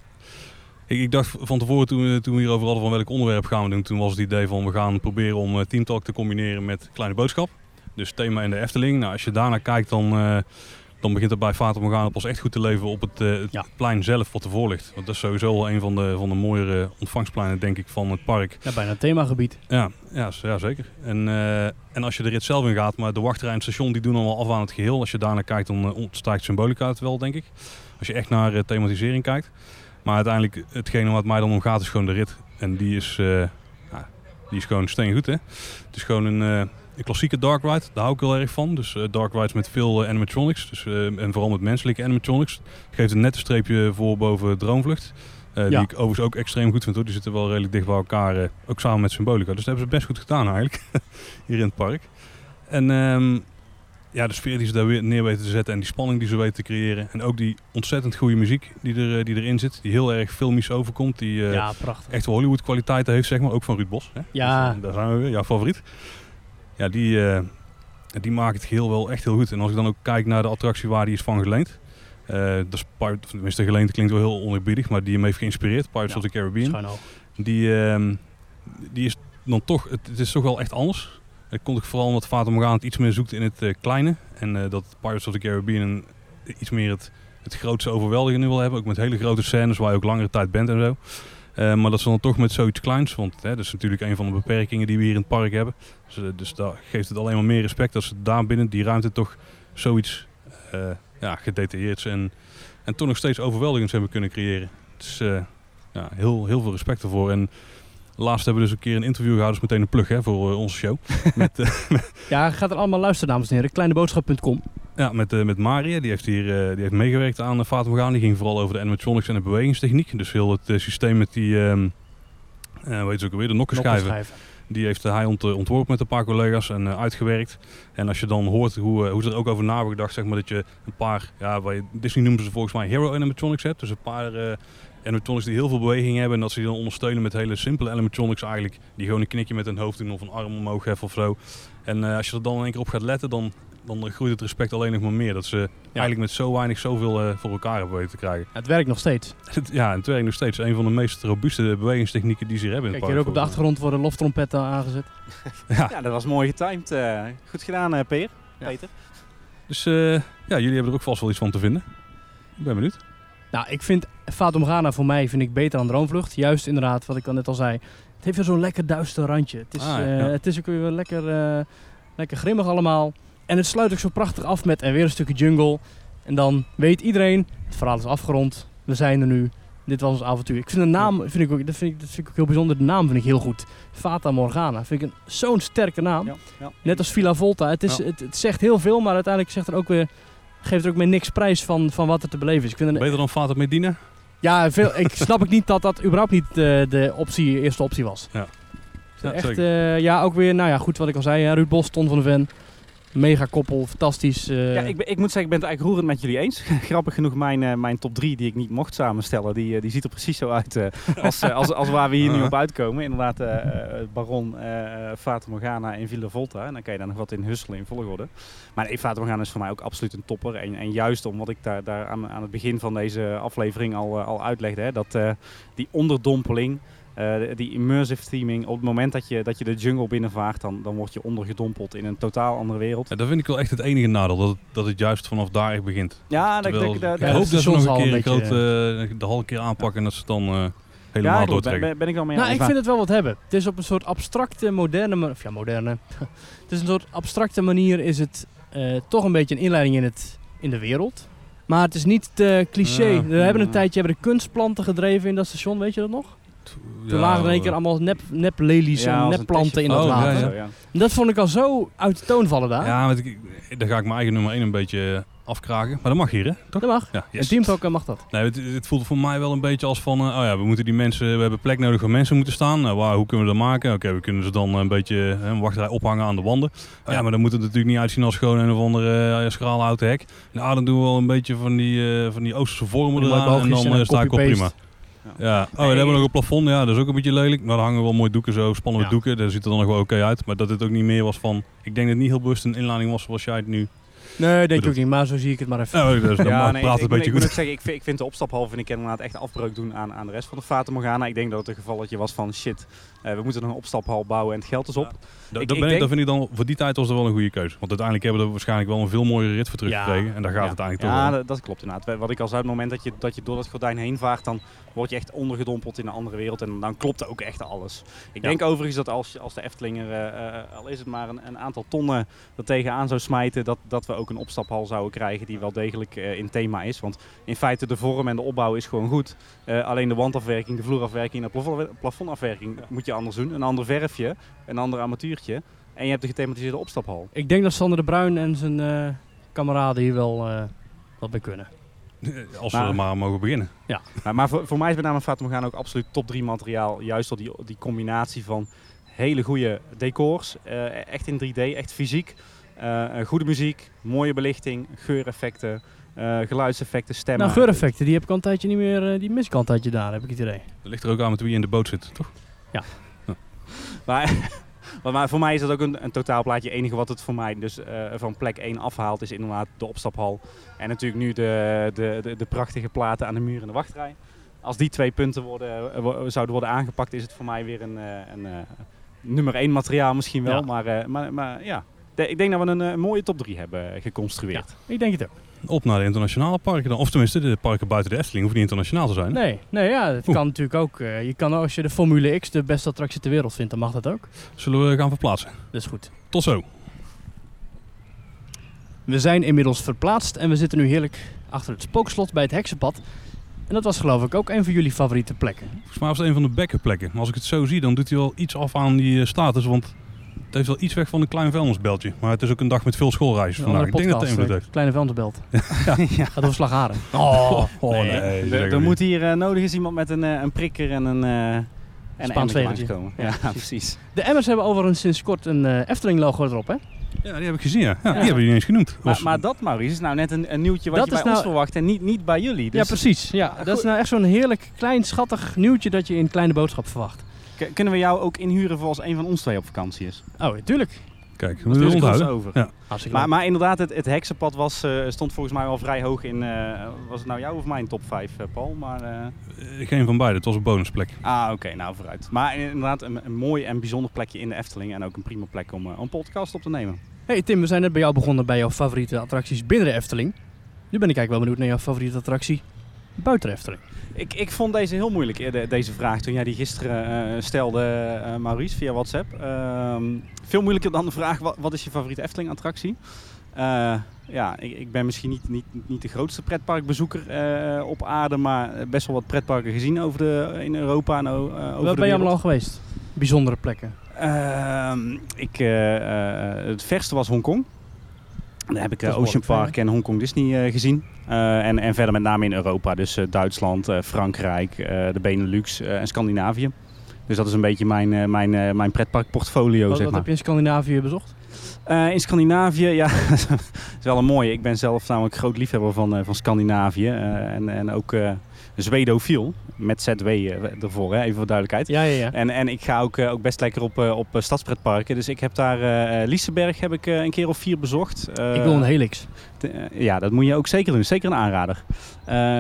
Ik, ik dacht van tevoren, toen, we- toen we hierover hadden van welk onderwerp gaan we doen, toen was het idee van we gaan proberen om eh, Team Talk te combineren met Kleine Boodschap. Dus thema in de Efteling. Nou, als je daarnaar kijkt, dan, eh, dan begint het bij Fata Morgana pas echt goed te leven op het, eh, het Ja. plein zelf wat ervoor ligt. Want dat is sowieso wel een van de, van de mooiere ontvangstpleinen, denk ik, van het park. Ja, bijna een themagebied. Ja, ja, zeker. En, eh, en als je de rit zelf in gaat, maar de wachtrij en het station die doen allemaal af aan het geheel. Als je daarnaar kijkt, dan uh, ontstijgt symbolica het wel, denk ik. Als je echt naar eh, thematisering kijkt. Maar uiteindelijk, hetgene wat mij dan om gaat, is gewoon de rit. En die is, eh, ja, die is gewoon steengoed, hè. Het is gewoon een, een klassieke dark ride, daar hou ik heel erg van. Dus eh, dark rides met veel eh, animatronics, dus, eh, en vooral met menselijke animatronics. Geeft een nette streepje voor boven Droomvlucht. Ja. Die ik overigens ook extreem goed vind hoor. Die zitten wel redelijk dicht bij elkaar. ook samen met Symbolica. Dus dat hebben ze best goed gedaan eigenlijk. *laughs* Hier in het park. En ehm, ja, de sfeer die ze daar weer neer weten te zetten. En die spanning die ze weten te creëren. En ook die ontzettend goede muziek die, er, die erin zit. Die heel erg filmisch overkomt. Die ja, echt Hollywood kwaliteiten heeft zeg maar. Ook van Ruud Bos. Hè? Ja. Dus, daar zijn we weer. Jouw favoriet. Ja, die, eh, die maakt het geheel wel echt heel goed. En als ik dan ook kijk naar de attractie waar die is van geleend. eh dat is Pirate, tenminste geleend klinkt wel heel oneerbiedig. Maar die hem heeft geïnspireerd. Pirates Ja. of the Caribbean. Die, ehm, die is dan toch, het, het is toch wel echt anders. Dat kon ik vooral omdat Fata Morgana het iets meer zoekt in het eh, kleine. En dat Pirates of the Caribbean iets meer het, het grootste overweldigende wil hebben. Ook met hele grote scènes waar je ook langere tijd bent en zo. Eh, maar dat ze dan toch met zoiets kleins, want hè, dat is natuurlijk een van de beperkingen die we hier in het park hebben. Dus, eh, dus daar geeft het alleen maar meer respect dat ze daar binnen die ruimte toch zoiets eh ja, gedetailleerds en, en toch nog steeds overweldigends hebben kunnen creëren. Dus ja, heel, heel veel respect ervoor. En laatst hebben we dus een keer een interview gehouden, dus meteen een plug hè, voor onze show. *laughs* met, *laughs* Ja, gaat er allemaal luisteren, dames en heren. Kleineboodschap.com. ja, met, eh, met Maria, die heeft hier eh, die heeft meegewerkt aan uh, Fata Morgana. Die ging vooral over de animatronics en de bewegingstechniek. Dus heel het eh, systeem met die, ehm eh hoe heet ze ook alweer, de nokkenschijven. Die heeft hij ont, ontworpen met een paar collega's en uitgewerkt. En als je dan hoort hoe, hoe ze er ook over na hebben gedacht, zeg maar dat je een paar, ja, je, Disney noemen ze volgens mij hero animatronics hebt. Dus een paar animatronics die heel veel beweging hebben en dat ze die dan ondersteunen met hele simpele animatronics eigenlijk. Die gewoon een knikje met een hoofd doen of een arm omhoog heffen of zo. En als je er dan in één keer op gaat letten, dan, dan groeit het respect alleen nog maar meer. Dat ze eigenlijk met zo weinig zoveel eh, voor elkaar hebben weten te krijgen. Het werkt nog steeds. *laughs* Het- ja, en het werkt nog steeds. Een van de meest robuuste bewegingstechnieken die ze hier hebben in Kijk, het hier park. ook op de achtergrond worden loftrompetten aangezet. *laughs* Ja, Ja, dat was mooi getimed. eh. goed gedaan, eh, Peer. Ja. Peter. Dus eh, ja, jullie hebben er ook vast wel iets van te vinden. Ik ben benieuwd. Nou, ik vind Fata Morgana voor mij vind ik beter dan Droomvlucht. Juist inderdaad, wat ik al net al zei. Het heeft weer zo'n lekker duister randje. Het is, Ah, eh, ja. het is ook weer lekker, eh, lekker grimmig allemaal. En het sluit ook zo prachtig af met en weer een stukje jungle. En dan weet iedereen, het verhaal is afgerond. We zijn er nu. Dit was ons avontuur. Ik vind de naam, vind ik ook, dat, vind ik, dat vind ik ook heel bijzonder. De naam vind ik heel goed. Fata Morgana. Vind ik een, zo'n sterke naam. Ja, ja. Net als Villa Volta. Het, is, Ja. het, het zegt heel veel, maar uiteindelijk zegt er ook weer, geeft er ook meer niks prijs van, van wat er te beleven is. Ik vind een- Beter dan Fata Medina? ja, veel, ik *laughs* snap ik niet dat dat überhaupt niet de, de optie, eerste optie was. Ja. Ja, Echt, eh, ja, ook weer, nou ja, goed wat ik al zei. hè, Ruud Bos, Ton van de Ven. Mega koppel, fantastisch. eh, Ja, ik, ik moet zeggen, ik ben het eigenlijk roerend met jullie eens. *laughs* Grappig genoeg, mijn, eh, mijn top 3 die ik niet mocht samenstellen, die, eh, die ziet er precies zo uit eh, als, als, als waar we hier nu Ah. op uitkomen. Inderdaad, Baron, Fata Morgana en Villa Volta. En dan kan je daar nog wat in husselen in volgorde. Maar nee, Fata Morgana is voor mij ook absoluut een topper. En, en juist omdat ik daar, daar aan, aan het begin van deze aflevering al, al uitlegde, hè, dat eh, die onderdompeling... eh, die immersive theming, op het moment dat je, dat je de jungle binnenvaart, dan, dan word je ondergedompeld in een totaal andere wereld. Ja, dat vind ik wel echt het enige nadeel. Dat het, dat het juist vanaf daar echt begint. Ja, dat, Terwijl, dat, dat, ik hoop de dat ze nog een keer een een beetje, grote, eh, de hal een keer aanpakken en dat ze het dan eh, helemaal ja, doortrekken. ben, ben ik wel mee nou, ik vind het wel wat hebben. Het is op een soort abstracte, moderne, of ja, moderne. *laughs* het is een soort abstracte manier, is het eh, toch een beetje een inleiding in, het, in de wereld. Maar het is niet te cliché. Ja. we hebben een tijdje hebben de kunstplanten gedreven in dat station, weet je dat nog? Toen Ja, lagen er in één keer eh, allemaal nep, nep lelies Ja, en een nepplanten in dat Oh, water. ja. Zo, ja. En Dat vond ik al zo uit de toon vallen daar. Ja, dan ga ik mijn eigen nummer 1 een beetje eh, afkraken. Maar dat mag hier, hè? Toch? Dat mag. Ja, En yes. Teamtalk mag dat. Nee, het, het voelt voor mij wel een beetje als van, eh, oh ja, we moeten die mensen, we hebben plek nodig waar mensen moeten staan. Nou, waar, hoe kunnen we dat maken? Oké, we kunnen ze dan een beetje eh, een wachtrij ophangen aan de wanden. Oh, ja, maar dan moet het natuurlijk niet uitzien als gewoon een of andere uh, schrale houten hek. Nou, dan doen we wel een beetje van die, eh, van die Oosterse vormen eraan en dan eh, sta ik copy-paste. prima. Ja, oh, en dan hebben we nog een plafond. Ja, dat is ook een beetje lelijk. Maar daar hangen wel mooie doeken zo, spannende Ja. doeken. Daar ziet er dan nog wel oké uit. Maar dat het ook niet meer was van... Ik denk dat het niet heel bewust een inleiding was zoals jij het nu Nee, denk ik ook niet. Maar zo zie ik het maar even. Ja, dat is normaal. nee, praat ik, een beetje ik moet zeggen, ik vind, ik vind de opstaphal vind ik inderdaad echt afbreuk doen aan, aan de rest van de Fata Morgana. Ik denk dat het een gevalletje was van shit, we moeten een opstaphal bouwen en het geld is op. Dat, ik- dat, ik denk- dat vind ik dan, voor die tijd was dat wel een goede keuze. Want uiteindelijk hebben we er waarschijnlijk wel een veel mooiere rit voor teruggekregen. En daar gaat ja. het eigenlijk Ja, toch om. dat, dat klopt inderdaad. Wat ik al zei, op het moment dat je, dat je door dat gordijn heen vaart, dan word je echt ondergedompeld in een andere wereld. En dan klopt ook echt alles. Ik Ja. denk overigens dat als, als de Efteling er, eh, eh, al is het maar een, een aantal tonnen er tegenaan zou smijten, dat, dat we ook een opstaphal zouden krijgen die wel degelijk eh, in thema is. Want in feite de vorm en de opbouw is gewoon goed. Eh, alleen de wandafwerking, de vloerafwerking en de plafond, plafondafwerking moet je anders doen. Een ander verfje, een ander armatuurtje. En je hebt de gethematiseerde opstaphal. Ik denk dat Sander de Bruin en zijn eh, kameraden hier wel eh, wat bij kunnen. *laughs* Als we Maar- er maar mogen beginnen. Maar, maar voor, voor mij is met name Fata Morgana ook absoluut top 3 materiaal. Juist door die, die combinatie van hele goede decors, eh, echt in 3D, echt fysiek. goede muziek, mooie belichting, geureffecten, eh, geluidseffecten, stemmen. Nou, geureffecten, die heb ik al een tijdje niet meer, die mis ik al een tijdje daar, heb ik het idee. Dat ligt er ook aan met wie in de boot zit, toch? Maar, *laughs* *laughs* maar- maar voor mij is dat ook een, een totaalplaatje. Het enige wat het voor mij dus eh, van plek 1 afhaalt is inderdaad de opstaphal. En natuurlijk nu de, de, de, de prachtige platen aan de muur in de wachtrij. Als die twee punten worden, eh, zouden worden aangepakt, is het voor mij weer een, eh, een, eh, nummer 1 materiaal misschien wel. Ja. Maar, maar, maar ja, ik denk dat we een, mooie top 3 hebben geconstrueerd. Ik denk het ook. Op naar de internationale parken dan. Of tenminste, de parken buiten de Efteling hoeven niet internationaal te zijn. Nee, nee ja, het Oeh. kan natuurlijk ook. eh, je kan als je de Formule X de beste attractie ter wereld vindt, dan mag dat ook. Zullen we gaan verplaatsen. Dat is goed. Tot zo. We zijn inmiddels verplaatst en we zitten nu heerlijk achter het spookslot bij het heksenpad. En dat was geloof ik ook een van jullie favoriete plekken. Volgens mij was het een van de bekkenplekken. Maar als ik het zo zie, dan doet hij wel iets af aan die eh, status. Want het heeft wel iets weg van een klein vuilnisbeltje. Maar het is ook een dag met veel schoolreisjes Een vandaag. andere Ik denk dat het podcast, invloed heeft. Kleine vuilnisbelt. *laughs* *laughs* Gaat over slagharen. *laughs* Oh, Oh, nee. dat Er- er moet hier eh, nodig is iemand met een, eh, een prikker en een, eh en Spaans langskomen. Ja, Ja, precies. De emmers hebben overigens sinds kort een eh, Efteling-logo erop, hè? Ja, die heb ik gezien. Ja. Ja, Ja. Die hebben niet eens genoemd. Maar, maar dat, Maurice, is nou net een, een nieuwtje wat Dat je bij ons nou- verwacht en niet, niet bij jullie. Dus ja, precies. Ja, dat is nou echt zo'n heerlijk klein schattig nieuwtje dat je in Kleine Boodschap verwacht. K- kunnen we jou ook inhuren voor als een van ons twee op vakantie is? Oh, tuurlijk. Kijk, we moeten onthouden. over. Ja. Maar, maar inderdaad, het, het heksenpad was, eh, stond volgens mij al vrij hoog in... eh, was het nou jou of mijn top 5, Paul? Maar, eh, Eh, Geen van beide. Het was een bonusplek. ah, oké, nou vooruit. Maar inderdaad, een, een mooi en bijzonder plekje in de Efteling. En ook een prima plek om, eh, om een podcast op te nemen. Hey Tim, we zijn net bij jou begonnen bij jouw favoriete attracties binnen de Efteling. Nu ben ik eigenlijk wel benieuwd naar jouw favoriete attractie buiten de Efteling. Ik, ik vond deze heel moeilijk, eh, de- deze vraag, toen jij die gisteren eh, stelde, eh, Maurice, via WhatsApp. Ehm, veel moeilijker dan de vraag, wat, wat is je favoriete Efteling-attractie? Ja, ik, ik ben misschien niet, niet, niet de grootste pretparkbezoeker op aarde, maar best wel wat pretparken gezien over de, in Europa en over Waar de ben je allemaal al geweest? Bijzondere plekken. Ehm, ik, het verste was Hongkong. Daar heb ik eh, Ocean Park en Hongkong Disney eh, gezien. Eh, en, en verder met name in Europa. Dus Duitsland, Frankrijk, de Benelux en Scandinavië. Dus dat is een beetje mijn, mijn, mijn pretparkportfolio, Wat, zeg wat maar. heb je in Scandinavië bezocht? In Scandinavië, ja, *laughs* dat is wel een mooie. Ik ben zelf namelijk groot liefhebber van, van Scandinavië. en, en ook Zwedofiel, met ZW eh, ervoor, hè, even voor duidelijkheid. Ja, ja, ja. En, en ik ga ook, eh, ook best lekker op, eh, op stadspretparken. Dus ik heb daar eh, Liseberg heb ik een keer of vier bezocht. Ik wil een helix. ja, dat moet je ook zeker doen. Zeker een aanrader.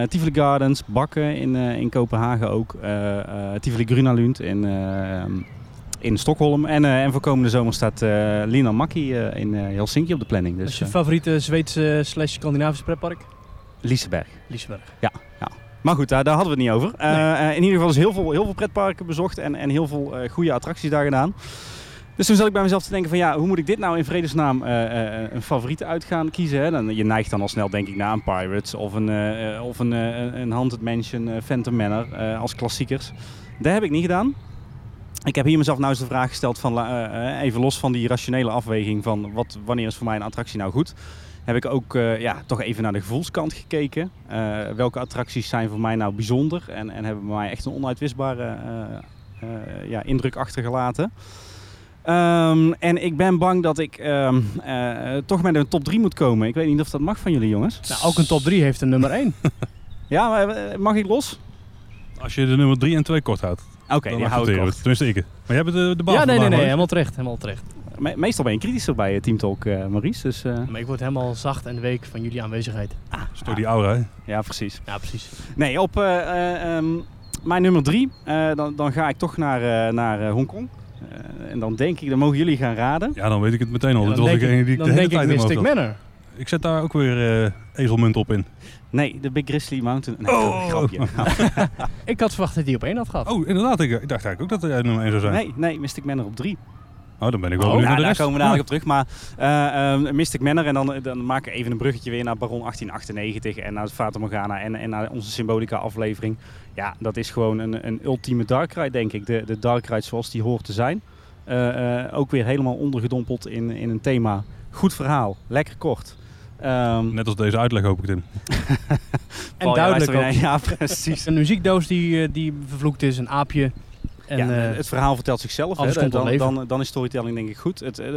Tivoli Gardens, Bakken in, in Kopenhagen ook. Tivoli Grunalund in, in Stockholm. En, eh, en voor komende zomer staat Lina Makki eh, in Helsinki op de planning. Dat is Dus je favoriete Zweedse slash Scandinavische pretpark? Liseberg. Liesberg. Maar goed, daar, daar hadden we het niet over. Eh, eh, in ieder geval is heel veel, heel veel pretparken bezocht en, en heel veel eh, goede attracties daar gedaan. Dus toen zat ik bij mezelf te denken van ja, hoe moet ik dit nou in vredesnaam een favoriet uit gaan kiezen? Hè? Dan, je neigt dan al snel denk ik naar een Pirates of een, eh, of een, een Haunted Mansion, Phantom Manor als klassiekers. Dat heb ik niet gedaan. Ik heb hier mezelf nou eens de vraag gesteld van even los van die rationele afweging van wat, wanneer is voor mij een attractie nou goed heb ik ook eh, ja, toch even naar de gevoelskant gekeken. Eh, welke attracties zijn voor mij nou bijzonder en, en hebben bij mij echt een onuitwisbare eh, eh, ja, indruk achtergelaten. Ehm, en ik ben bang dat ik ehm, eh, toch met een top 3 moet komen. Ik weet niet of dat mag van jullie jongens. Nou, ook een top 3 heeft een nummer 1. *laughs* *laughs* Ja, maar, mag ik los? Als je de nummer 3 en 2 kort houdt, Oké, dan die hou ik kort. het. Tenminste ik. Maar jij bent de, de baas Ja, nee, nee, nee, hoor. helemaal terecht. Helemaal terecht. Me- meestal ben je kritischer bij eh, Team Talk, eh, Maurice. Dus, eh, Maar ik word helemaal zacht en week van jullie aanwezigheid. Dat is door die aura, hè? ja, precies. Ja, precies. Nee, op eh, eh, ehm, mijn nummer drie, eh, dan, dan ga ik toch naar, eh, naar Hongkong. Eh, en dan denk ik, dan mogen jullie gaan raden. Ja, dan weet ik het meteen al. Ja, Dit dan was denk degene ik, die ik de hele denk ik tijd in mijn. Manor. Ik zet daar ook weer eh ezelmunt op in. Nee, de Big Grizzly Mountain. Nee, Oh. grapje. *laughs* Ik had verwacht dat hij op één had gehad. Oh, inderdaad. Ik, ik dacht eigenlijk ook dat hij nummer 1 zou zijn. Nee, nee, Mystic Manor op drie. Oh, dan ben ik wel Oh, Ja, de daar komen we dadelijk op terug. Maar eh, ehm, Mystic Manor en dan, dan maken we even een bruggetje weer naar Baron 1898 en naar Fata Morgana en, en naar onze Symbolica aflevering. Ja, dat is gewoon een, een ultieme Dark Ride denk ik. De, de Dark Ride zoals die hoort te zijn. Eh, eh, ook weer helemaal ondergedompeld in, in een thema. Goed verhaal, lekker kort. Ehm, Net als deze uitleg hoop ik, Tim. *laughs* en duidelijk weer- *laughs* Ja, precies. Een muziekdoos die, eh, die vervloekt is, een aapje. En, ja, eh, het verhaal vertelt zichzelf. Hè. Dan, dan, dan is storytelling denk ik goed. Het, eh,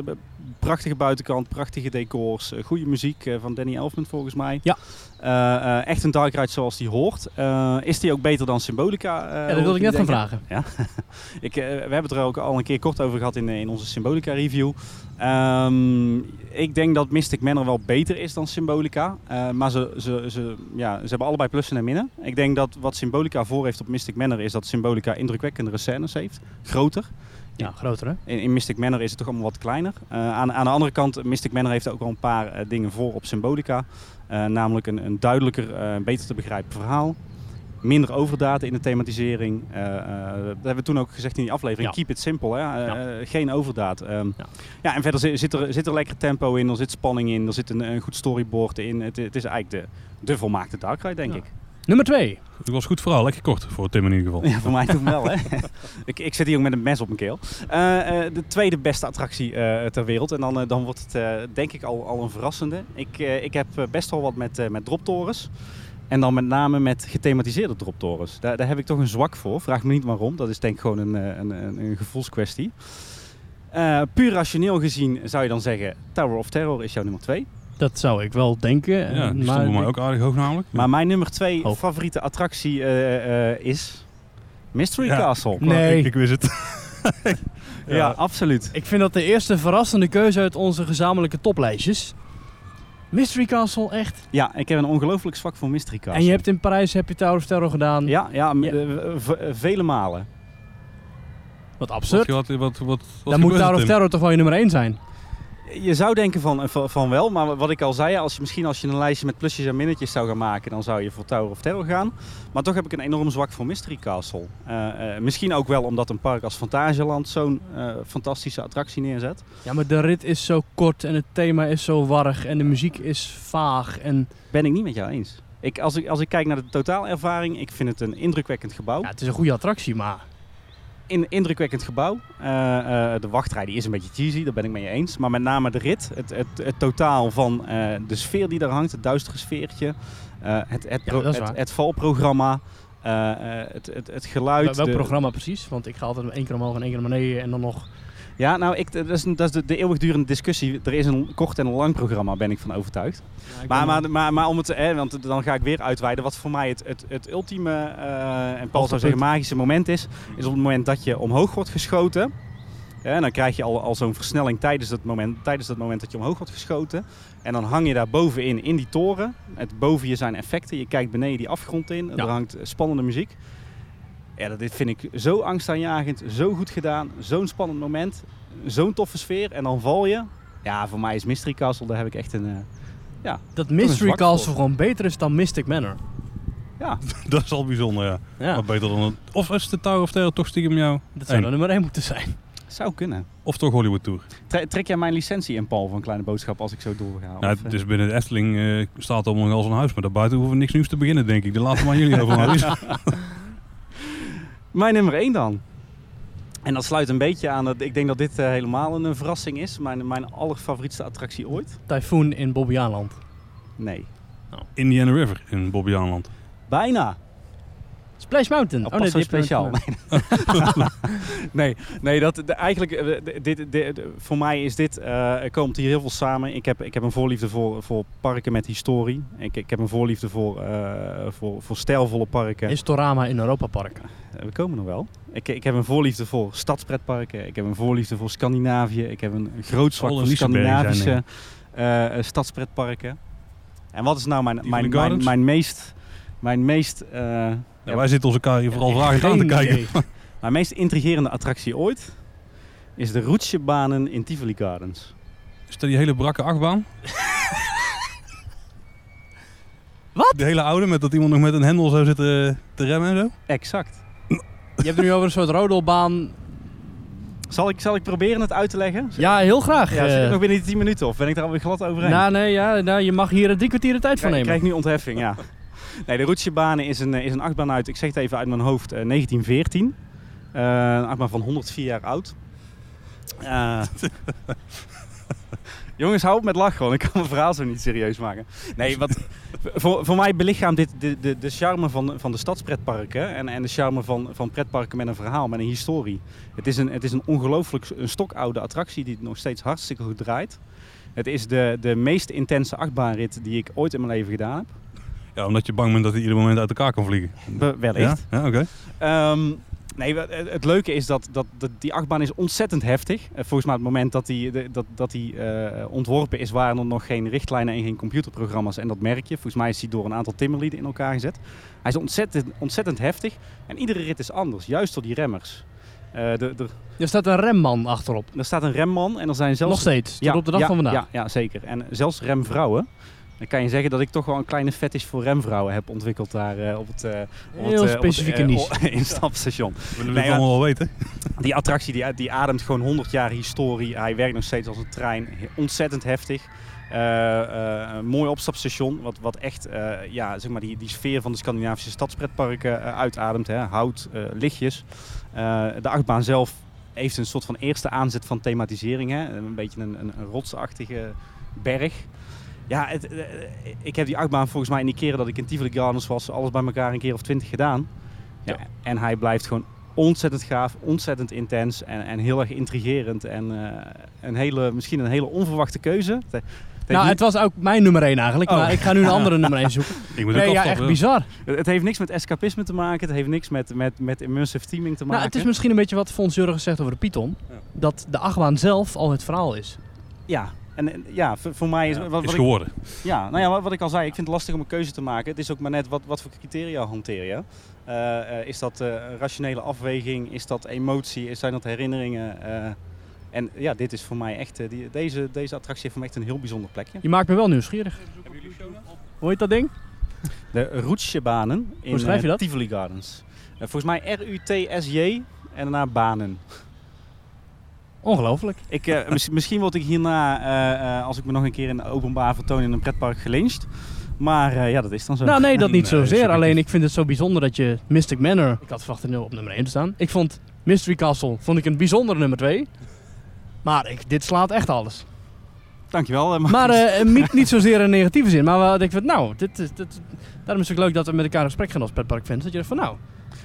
prachtige buitenkant, prachtige decors, eh, goede muziek eh, van Danny Elfman volgens mij. Ja. Eh, echt een dark ride zoals die hoort. Is die ook beter dan Symbolica? ja, dat wilde ik net gaan vragen. *laughs* Ik, eh, we hebben het er ook al een keer kort over gehad in, in onze Symbolica review. Ehm, ik denk dat Mystic Manor wel beter is dan Symbolica. Maar ze, ze, ze, ja, ze hebben allebei plussen en minnen. Ik denk dat wat Symbolica voor heeft op Mystic Manor is dat Symbolica indrukwekkendere scènes heeft. Groter. Ja, groter hè? In, in Mystic Manor is het toch allemaal wat kleiner. Eh, aan, aan de andere kant, Mystic Manor heeft ook al een paar eh, dingen voor op Symbolica. Eh, namelijk een, een duidelijker, beter te begrijpen verhaal. Minder overdaten in de thematisering. Dat hebben we toen ook gezegd in die aflevering. Ja. Keep it simple. Hè? Ja. geen overdaad. Ehm, Ja. ja. en verder zit, zit er, zit er lekker tempo in. Er zit spanning in. Er zit een, een goed storyboard in. Het, het is eigenlijk de, de volmaakte Dark Ride, denk ik. Nummer twee. Het was goed verhaal. Lekker kort voor Tim in ieder geval. Ja, voor mij toch wel, hè? *laughs* ik, ik zit hier ook met een mes op mijn keel. Eh, eh, de tweede beste attractie eh, ter wereld. En dan, dan wordt het eh, denk ik al, al een verrassende. Ik, eh, ik heb best wel wat met, eh, met droptorens. En dan met name met gethematiseerde droptorens. Daar, daar heb ik toch een zwak voor. Vraag me niet waarom. Dat is denk ik gewoon een, eh, een, een, een gevoelskwestie. Eh, puur rationeel gezien zou je dan zeggen... Tower of Terror is jouw nummer twee. Dat zou ik wel denken. Ja, eh, die stond bij mij ook aardig hoog namelijk. Maar mijn nummer twee Hoog. favoriete attractie eh, eh, is... Mystery Ja. Castle. Nee. Ik, ik wist het. *laughs* Ja, absoluut. Ik vind dat de eerste verrassende keuze uit onze gezamenlijke toplijstjes. Mystery Castle, echt. Ja, ik heb een ongelooflijk zwak voor Mystery Castle. En je hebt in Parijs heb je Tower of Terror gedaan. Ja, ja, vele malen. Wat absurd. wat, wat, wat, wat Dan moet er, Tower of? Terror toch wel je nummer 1 zijn. Je zou denken van, eh, van, van wel, maar wat ik al zei, als je, misschien als je een lijstje met plusjes en minnetjes zou gaan maken, dan zou je voor Tower of Terror gaan. Maar toch heb ik een enorm zwak voor Mystery Castle. Eh, eh, misschien ook wel omdat een park als Fantasieland zo'n fantastische attractie neerzet. Ja, maar de rit is zo kort en het thema is zo warrig en de muziek is vaag. En Ben ik niet met jou eens. Ik, als, ik, als ik kijk naar de totaalervaring, ik vind het een indrukwekkend gebouw. ja, het is een goede attractie, maar in, indrukwekkend gebouw. Eh, eh, de wachtrij die is een beetje cheesy, daar ben ik mee eens. Maar met name de rit, het, het, het totaal van eh, de sfeer die daar hangt, het duistere sfeertje, het, het, Ja, valprogramma, het, het, het geluid. welk de- programma precies? Want ik ga altijd één keer omhoog en één keer naar beneden en dan nog... Ja, nou, ik, dat is, dat is de, de eeuwigdurende discussie. Er is een kort en een lang programma, ben ik van overtuigd. Maar, maar, maar, maar om het, hè, want dan ga ik weer uitweiden wat voor mij het, het, het ultieme, eh, en Paul zou zeggen magische moment is, is op het moment dat je omhoog wordt geschoten. Ja, en dan krijg je al, al zo'n versnelling tijdens dat, moment, tijdens dat moment dat je omhoog wordt geschoten. En dan hang je daar bovenin, in die toren. Het, boven je zijn effecten. Je kijkt beneden die afgrond in. Ja. Er hangt spannende muziek. Ja, dat dit vind ik zo angstaanjagend, zo goed gedaan. Zo'n spannend moment. Zo'n toffe sfeer. En dan val je. Ja, voor mij is Mystery Castle, daar heb ik echt een... eh, Dat een Mystery Castle gewoon beter is dan Mystic Manor. ja, *laughs* Dat is al bijzonder, ja. Ja, Maar beter dan het. Of is de Tower of Terror toch stiekem jou? dat zou dan nummer 1 moeten zijn. zou kunnen. Of toch Hollywood Tour? Tre- trek jij mijn licentie in, Paul, van Kleine Boodschap als ik zo doorga? Nou, Of, eh, dus binnen de Efteling eh, staat allemaal als een huis. Maar daarbuiten hoeven we niks nieuws te beginnen, denk ik. De we aan jullie over. *laughs* *laughs* Mijn nummer 1 dan. En dat sluit een beetje aan, dat, ik denk dat dit eh, helemaal een, verrassing is. Mijn, mijn allerfavorietste attractie ooit. Typhoon in Bobbejaanland. Nee. Indiana River in Bobbejaanland. Bijna. Splash Mountain. Oh, oh nee, zo speciaal. *laughs* nee, nee dat, de- eigenlijk, eh, dit, voor mij is dit, eh, er komt hier heel veel samen. Ik heb, ik heb een voorliefde voor, voor parken met historie. Ik, ik heb een voorliefde voor, eh, voor, voor stijlvolle parken. Historama in Europa Park. Eh, We komen nog wel. Ik, ik heb een voorliefde voor stadspretparken. Ik heb een voorliefde voor Scandinavië. Ik heb een groot zwak voor Scandinavische eh, eh, stadspretparken. En wat is nou mijn, mijn, mijn, mijn meest... Mijn meest eh, Ja, wij zitten ons elkaar hier vooral vragend aan te kijken. *laughs* Mijn meest intrigerende attractie ooit is de Roetsjebanen in Tivoli Gardens. Is dat die hele brakke achtbaan? *laughs* Wat? De hele oude, met dat iemand nog met een hendel zou zitten te remmen en zo? Exact. Je hebt het nu over een soort rodelbaan. Zal ik, zal ik proberen het uit te leggen? Ja, heel graag. Ja, zit ik Eh, nog binnen die 10 minuten of ben ik daar alweer glad overheen? nou, nee, ja, nou, je mag hier drie kwartier de tijd van ik nemen. krijg nu ontheffing, ja. Nee, de Roetsjebanen is een, eh, is een achtbaan uit, ik zeg het even uit mijn hoofd, eh, 1914. Eh, een achtbaan van 104 jaar oud. Eh, *laughs* Jongens, hou op met lachen. Ik kan mijn verhaal zo niet serieus maken. Nee, wat, *laughs* voor, voor mij belichaamt dit de, de, de charme van, van de stadspretparken. En, en de charme van, van pretparken met een verhaal, met een historie. Het is een, het is een ongelooflijk een stokoude attractie die nog steeds hartstikke goed draait. Het is de, de meest intense achtbaanrit die ik ooit in mijn leven gedaan heb. Ja, omdat je bang bent dat hij ieder moment uit elkaar kan vliegen. Be- wellicht. Ja, ja oké. Ehm, nee, het het leuke is dat, dat, dat die achtbaan is ontzettend heftig. Eh, Volgens mij op het moment dat die, dat, dat die eh, ontworpen is, waren er nog geen richtlijnen en geen computerprogramma's. En dat merk je. Volgens mij is die door een aantal timmerlieden in elkaar gezet. Hij is ontzettend, ontzettend heftig. En iedere rit is anders, juist door die remmers. Eh, de, de, Er staat een remman achterop. er staat een remman en er zijn zelfs... Nog steeds, tot op de dag ja, van vandaag. Ja, ja, zeker. En zelfs remvrouwen. Dan kan je zeggen dat ik toch wel een kleine fetish voor remvrouwen heb ontwikkeld daar eh, op het, eh, op Heel het, eh, op het, specifieke niche. *laughs* instapstation. We willen Nee, het allemaal wel weten. *laughs* Die attractie die, die ademt gewoon 100 jaar historie. Hij werkt nog steeds als een trein. Ontzettend heftig. Eh, eh, een mooi opstapstation. Wat, wat echt eh, ja, zeg maar die, die sfeer van de Scandinavische stadspretparken uitademt. Hè. Hout, eh, lichtjes. Eh, de achtbaan zelf heeft een soort van eerste aanzet van thematisering. Hè. Een beetje een, een, een rotsachtige berg. Ja, het, eh, ik heb die achtbaan volgens mij in die keren dat ik in Tivoli Gardens was, alles bij elkaar een keer of twintig gedaan. Ja. Ja. En hij blijft gewoon ontzettend gaaf, ontzettend intens en, en heel erg intrigerend. En eh, een hele, misschien een hele onverwachte keuze. Nou, niet- het was ook mijn nummer 1 eigenlijk. Oh. Maar ik ga nu een *laughs* andere nummer 1 zoeken. Ik moet Nee, ook ja, echt bizar. Het heeft niks met escapisme te maken. Het heeft niks met, met, met immersive teaming te maken. Nou, het is misschien een beetje wat Fons Jurgen zegt over de Python. Ja. Dat de achtbaan zelf al het verhaal is. Ja, en, en ja, voor, voor mij is... Ja, wat, wat is ik, geworden. ja, nou ja, wat, wat ik al zei, ik vind het lastig om een keuze te maken. Het is ook maar net wat, wat voor criteria hanteer je. Eh, eh, is dat eh, een rationele afweging? Is dat emotie? Is- Zijn dat herinneringen? Eh, en ja, dit is voor mij echt... eh, die, deze, deze attractie heeft voor mij echt een heel bijzonder plekje. Je maakt me wel nieuwsgierig. Hoe heet dat ding? De Roetsjebanen in Hoe schrijf je eh, dat? Tivoli Gardens. Eh, volgens mij R-U-T-S-J en daarna banen. Ongelooflijk. Ik, eh, mis- misschien word ik hierna, eh, eh, als ik me nog een keer in openbaar vertoon in een pretpark gelyncht. Maar eh, ja, dat is dan zo. Nou, nee, dat niet zozeer. Alleen ik vind het zo bijzonder dat je Mystic Manor... Ik had verwacht er nu op nummer 1 te staan. Ik vond Mystery Castle vond ik een bijzondere nummer 2. Maar ik, dit slaat echt alles. Dankjewel. Maar eh, niet, niet zozeer in negatieve zin. Maar wel, ik vind, nou, dit, daarom is het ook leuk dat we met elkaar in gesprek gaan als pretparkfans. Dat je denkt van, nou,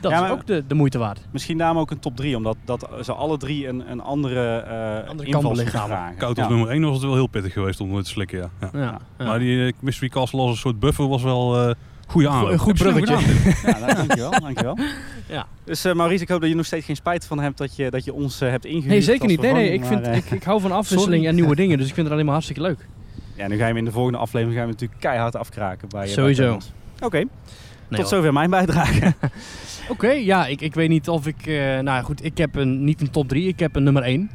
dat Ja, is maar- ook de, de moeite waard. Misschien daarom ook een top 3, omdat dat ze alle drie een, een andere, eh Andere invalshoek kant vragen. Koud Ja. als nummer 1 was het wel heel pittig geweest om het te slikken, ja. ja. Ja, ja. Maar die eh, Mystery Castle als een soort buffer was wel eh goede aanloop. Een goed bruggetje. Ja, dankjewel. *laughs* dankjewel. Ja. Dus eh, Maurice, ik hoop dat je nog steeds geen spijt van hebt dat je, dat je ons eh, hebt ingehuurd. Nee, zeker niet. Nee, nee, ik, vind, maar, eh, ik, ik hou van afwisseling sorry. en nieuwe dingen. Dus ik vind het alleen maar hartstikke leuk. *laughs* Ja, nu ga je hem in de volgende aflevering gaan we natuurlijk keihard afkraken bij eh, Sowieso. Oké, Nee, tot hoor. zover mijn bijdrage. *laughs* Oké, ja, ik, ik weet niet of ik... eh, nou goed, ik heb een, niet een top 3, ik heb een nummer 1.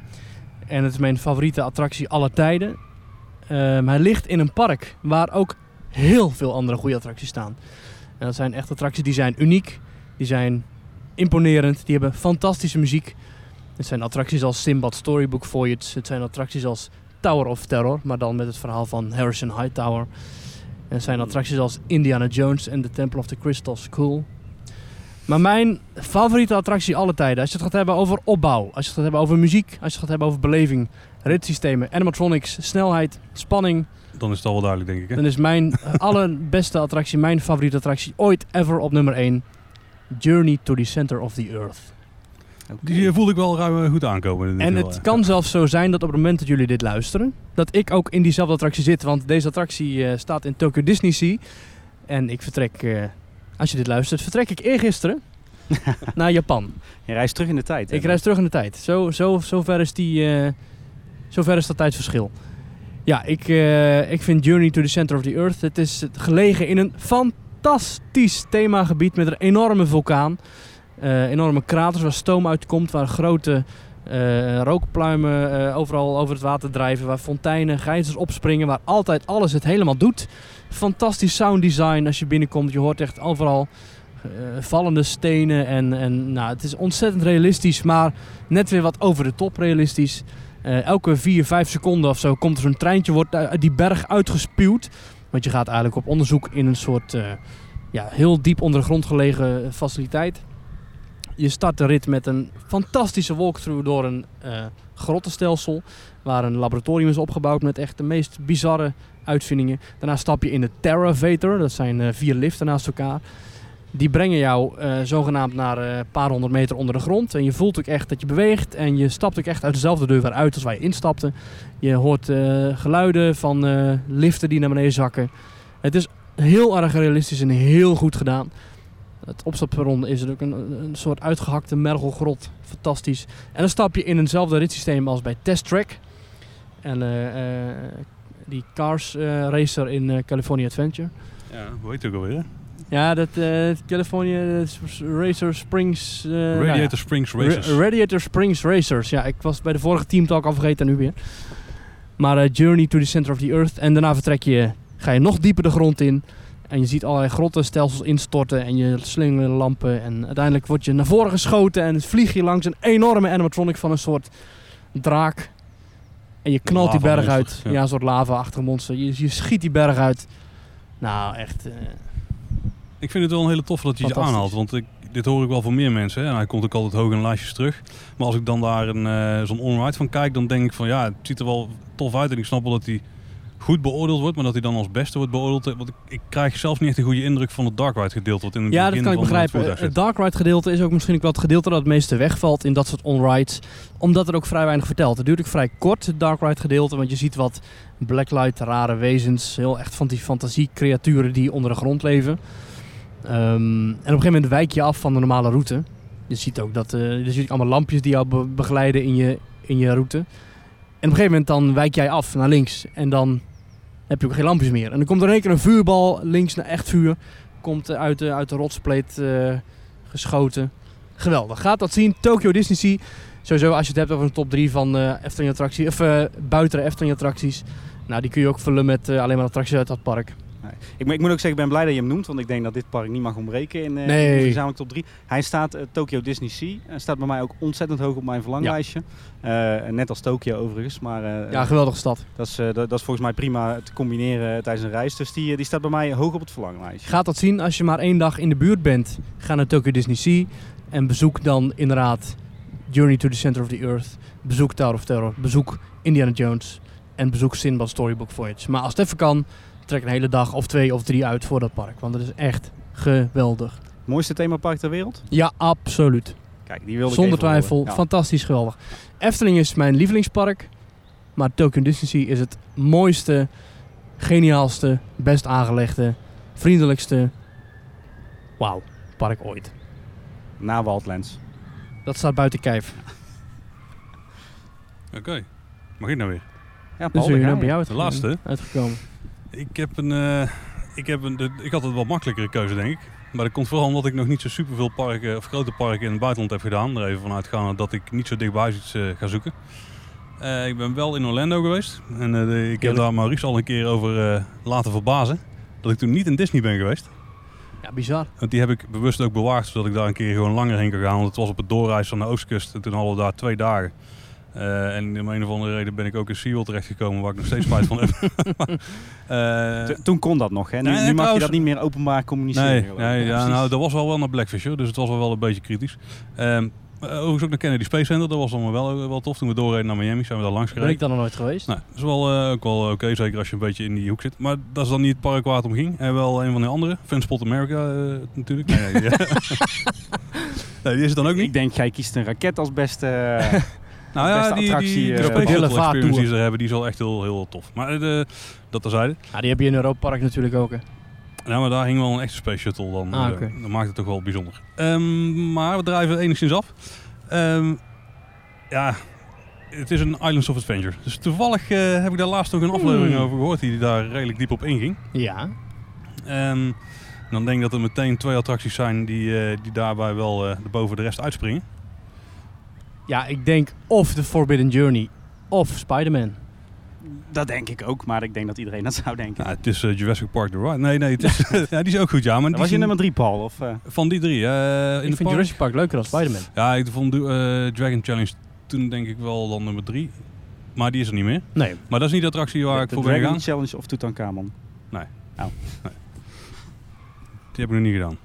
En het is mijn favoriete attractie aller tijden. Ehm, hij ligt in een park waar ook heel veel andere goede attracties staan. En dat zijn echt attracties die zijn uniek, die zijn imponerend, die hebben fantastische muziek. Het zijn attracties als Simbad Storybook Voyage, het zijn attracties als Tower of Terror, maar dan met het verhaal van Harrison Hightower. En het zijn attracties als Indiana Jones en The Temple of the Crystal Skull. Maar mijn favoriete attractie alle tijden, als je het gaat hebben over opbouw, als je het gaat hebben over muziek, als je het gaat hebben over beleving, ritssystemen, animatronics, snelheid, spanning, Dan is het al wel duidelijk, denk ik. Hè? dan is mijn *laughs* allerbeste attractie, mijn favoriete attractie ooit ever op nummer 1 Journey to the Center of the Earth. Die eh, voelde ik wel ruim eh, goed aankomen. in dit En het kan zelfs zo zijn dat op het moment dat jullie dit luisteren, dat ik ook in diezelfde attractie zit. Want deze attractie eh, staat in Tokyo Disney Sea. En ik vertrek, eh, als je dit luistert, vertrek ik eergisteren *laughs* naar Japan. Je reist terug in de tijd. hè? Ik reis terug in de tijd. Zo, zo, zo, ver, is die, eh, zo ver is dat tijdsverschil. Ja, ik, eh, ik vind Journey to the Center of the Earth. Het is gelegen in een fantastisch themagebied met een enorme vulkaan. Eh, enorme kraters waar stoom uitkomt, waar grote rookpluimen overal over het water drijven, waar fonteinen, geizers opspringen, waar altijd alles het helemaal doet. Fantastisch sound design als je binnenkomt. Je hoort echt overal eh, vallende stenen en, en nou, het is ontzettend realistisch, maar net weer wat over de top realistisch. Eh, elke 4, 5 seconden of zo komt er zo'n treintje, wordt uit die berg uitgespuwd. Want je gaat eigenlijk op onderzoek in een soort eh, ja, heel diep onder de grond gelegen faciliteit. Je start de rit met een fantastische walkthrough door een eh, grottenstelsel. Waar een laboratorium is opgebouwd met echt de meest bizarre uitvindingen. Daarna stap je in de Terravator. Dat zijn eh, vier liften naast elkaar. Die brengen jou eh, zogenaamd naar eh, een paar honderd meter onder de grond. En je voelt ook echt dat je beweegt. En je stapt ook echt uit dezelfde deur weer uit als waar je instapte. Je hoort geluiden van liften die naar beneden zakken. Het is heel erg realistisch en heel goed gedaan. Het opstapperron is ook een, een soort uitgehakte mergelgrot. Fantastisch. En dan stap je in eenzelfde ritssysteem als bij Test Track. En die Cars eh, racer in eh, California Adventure. Ja, hoe heet het ook alweer? Ja, dat eh, California Racer Springs... nou ja. Radiator Springs Racers. Ra- Radiator Springs Racers. Ja, ik was bij de vorige teamtalk al vergeten en nu weer. Maar Journey to the Center of the Earth. En daarna vertrek je, ga je nog dieper de grond in. En je ziet allerlei grottenstelsels instorten en je slingeren lampen. En uiteindelijk word je naar voren geschoten en vlieg je langs een enorme animatronic van een soort draak. En je knalt die berg uit. Ja, een soort lava-achtige monster. Je, je schiet die berg uit. Nou, echt... eh, Ik vind het wel een hele tof dat je Fantastisch. aanhaalt. Want ik, dit hoor ik wel van meer mensen. Hè. En hij komt ook altijd hoog in lijstjes terug. Maar als ik dan daar een, eh, zo'n onride van kijk, dan denk ik van ja, het ziet er wel tof uit. En ik snap wel dat hij goed beoordeeld wordt, maar dat hij dan als beste wordt beoordeeld. Want ik, ik krijg zelf niet echt een goede indruk van het Dark Ride gedeelte. Wat in het Ja, dat kan ik van begrijpen. Het. Dark Ride gedeelte is ook misschien ook wel het gedeelte dat het meeste wegvalt in dat soort onrides. Omdat er ook vrij weinig vertelt. Het duurt ook vrij kort, het Dark Ride gedeelte. Want je ziet wat blacklight, rare wezens. Heel echt van die fantasiecreaturen die onder de grond leven. Ehm, en op een gegeven moment wijk je af van de normale route. Je ziet ook dat eh je ziet allemaal lampjes die jou be- begeleiden in je, in je route. En op een gegeven moment dan wijk jij af naar links. En dan heb je ook geen lampjes meer. En dan komt er in één keer een vuurbal links naar echt vuur komt eh, uit de, uit de rotspleet eh, geschoten. Geweldig. Gaat dat zien. Tokyo Disney Sea. Sowieso als je het hebt over een top 3 van eh Efteling attracties. Of buiten Efteling attracties. Nou, die kun je ook vullen met alleen maar attracties uit dat park. Ik, moet- ik moet ook zeggen, ik ben blij dat je hem noemt, want ik denk dat dit park niet mag ontbreken in, eh Nee. in onze gezamenlijke top 3. Hij staat, eh, Tokyo Disney Sea, Hij staat bij mij ook ontzettend hoog op mijn verlanglijstje. Eh, net als Tokyo overigens, maar eh, Ja, geweldige stad. dat, is, eh, dat, dat is volgens mij prima te combineren tijdens een reis. Dus die, eh, die staat bij mij hoog op het verlanglijstje. Gaat dat zien als je maar één dag in de buurt bent. Ga naar Tokyo Disney Sea. En bezoek dan inderdaad Journey to the Center of the Earth. Bezoek Tower of Terror. Bezoek Indiana Jones. En bezoek Sinbad Storybook Voyage. Maar als het even kan, trek een hele dag of twee of drie uit voor dat park. Want het is echt geweldig. Mooiste themapark ter wereld? Ja, absoluut. Kijk, die wilde ik Zonder twijfel. Ja. Fantastisch geweldig. Efteling is mijn lievelingspark. Maar Tokyo Disney is het mooiste, geniaalste, best aangelegde, vriendelijkste. Wauw, park ooit. Na Wildlands. Dat staat buiten kijf. Oké, mag ik nou weer? Ja, Dus Paul, nu ga nou je. bij jou De laatste. uitgekomen. Ik heb een, eh, ik heb een, ik had een wat makkelijkere keuze denk ik. Maar dat komt vooral omdat ik nog niet zo superveel parken of grote parken in het buitenland heb gedaan. Er even vanuit gaan dat ik niet zo dichtbij iets eh, ga zoeken. Eh, ik ben wel in Orlando geweest. En de- ik heb daar Maurice al een keer over laten verbazen. Dat ik toen niet in Disney ben geweest. Ja, bizar. Want die heb ik bewust ook bewaard, zodat ik daar een keer gewoon langer heen kan gaan. Want het was op het doorreis van de Oostkust. En toen hadden we daar twee dagen. Eh, en om een of andere reden ben ik ook in SeaWorld terechtgekomen, waar ik nog steeds spijt van heb. *laughs* Eh, Toen kon dat nog, hè? Nu, Nee, nu mag je dat niet meer openbaar communiceren. Nee, nee ja, nou, dat was wel wel naar Blackfish hoor, dus het was wel wel een beetje kritisch. Ehm, Eh, overigens ook naar Kennedy Space Center. Dat was dan wel, wel tof. Toen we doorreden naar Miami zijn we daar langs Daar ben ik gereden. dan nog nooit geweest. Nou, dat is wel, eh, ook wel oké, zeker als je een beetje in die hoek zit. Maar dat is dan niet het park waar het om ging. En wel een van de andere. Funspot America eh, natuurlijk. Nee, nee, ja. *laughs* nee, die is het dan ook niet. Ik denk, jij kiest een raket als beste... *laughs* Nou ja, die, die, attractie, die eh, experience die vaartour. ze hebben, die is wel echt heel, heel tof. Maar eh, dat terzijde. Ja, die heb je in Europa Park natuurlijk ook. Hè. Nou, maar daar hing wel een echte Space Shuttle dan. Ah, Eh. Dat maakt het toch wel bijzonder. Ehm, maar we drijven enigszins af. Ehm, ja, het is een Islands of Adventure. Dus toevallig heb ik daar laatst nog een aflevering Hmm. over gehoord die daar redelijk diep op inging. Ja. Ehm, dan denk ik dat er meteen twee attracties zijn die, die daarbij wel boven de rest uitspringen. Ja, ik denk of The Forbidden Journey of Spider-Man. Dat denk ik ook, maar ik denk dat iedereen dat zou denken. Nou, het is eh, Jurassic Park The Ride. Nee, nee, het is, *laughs* ja, die is ook goed, ja. Maar die was je nummer drie, Paul? Of, eh? Van die drie, eh, in ik vind park? Jurassic Park leuker dan Spider-Man. Ja, ik vond eh, Dragon Challenge toen denk ik wel dan nummer drie. Maar die is er niet meer. Nee. Maar dat is niet de attractie waar ik voor ben Dragon gegaan. Challenge of Tutankhamon? Die heb ik nog niet gedaan.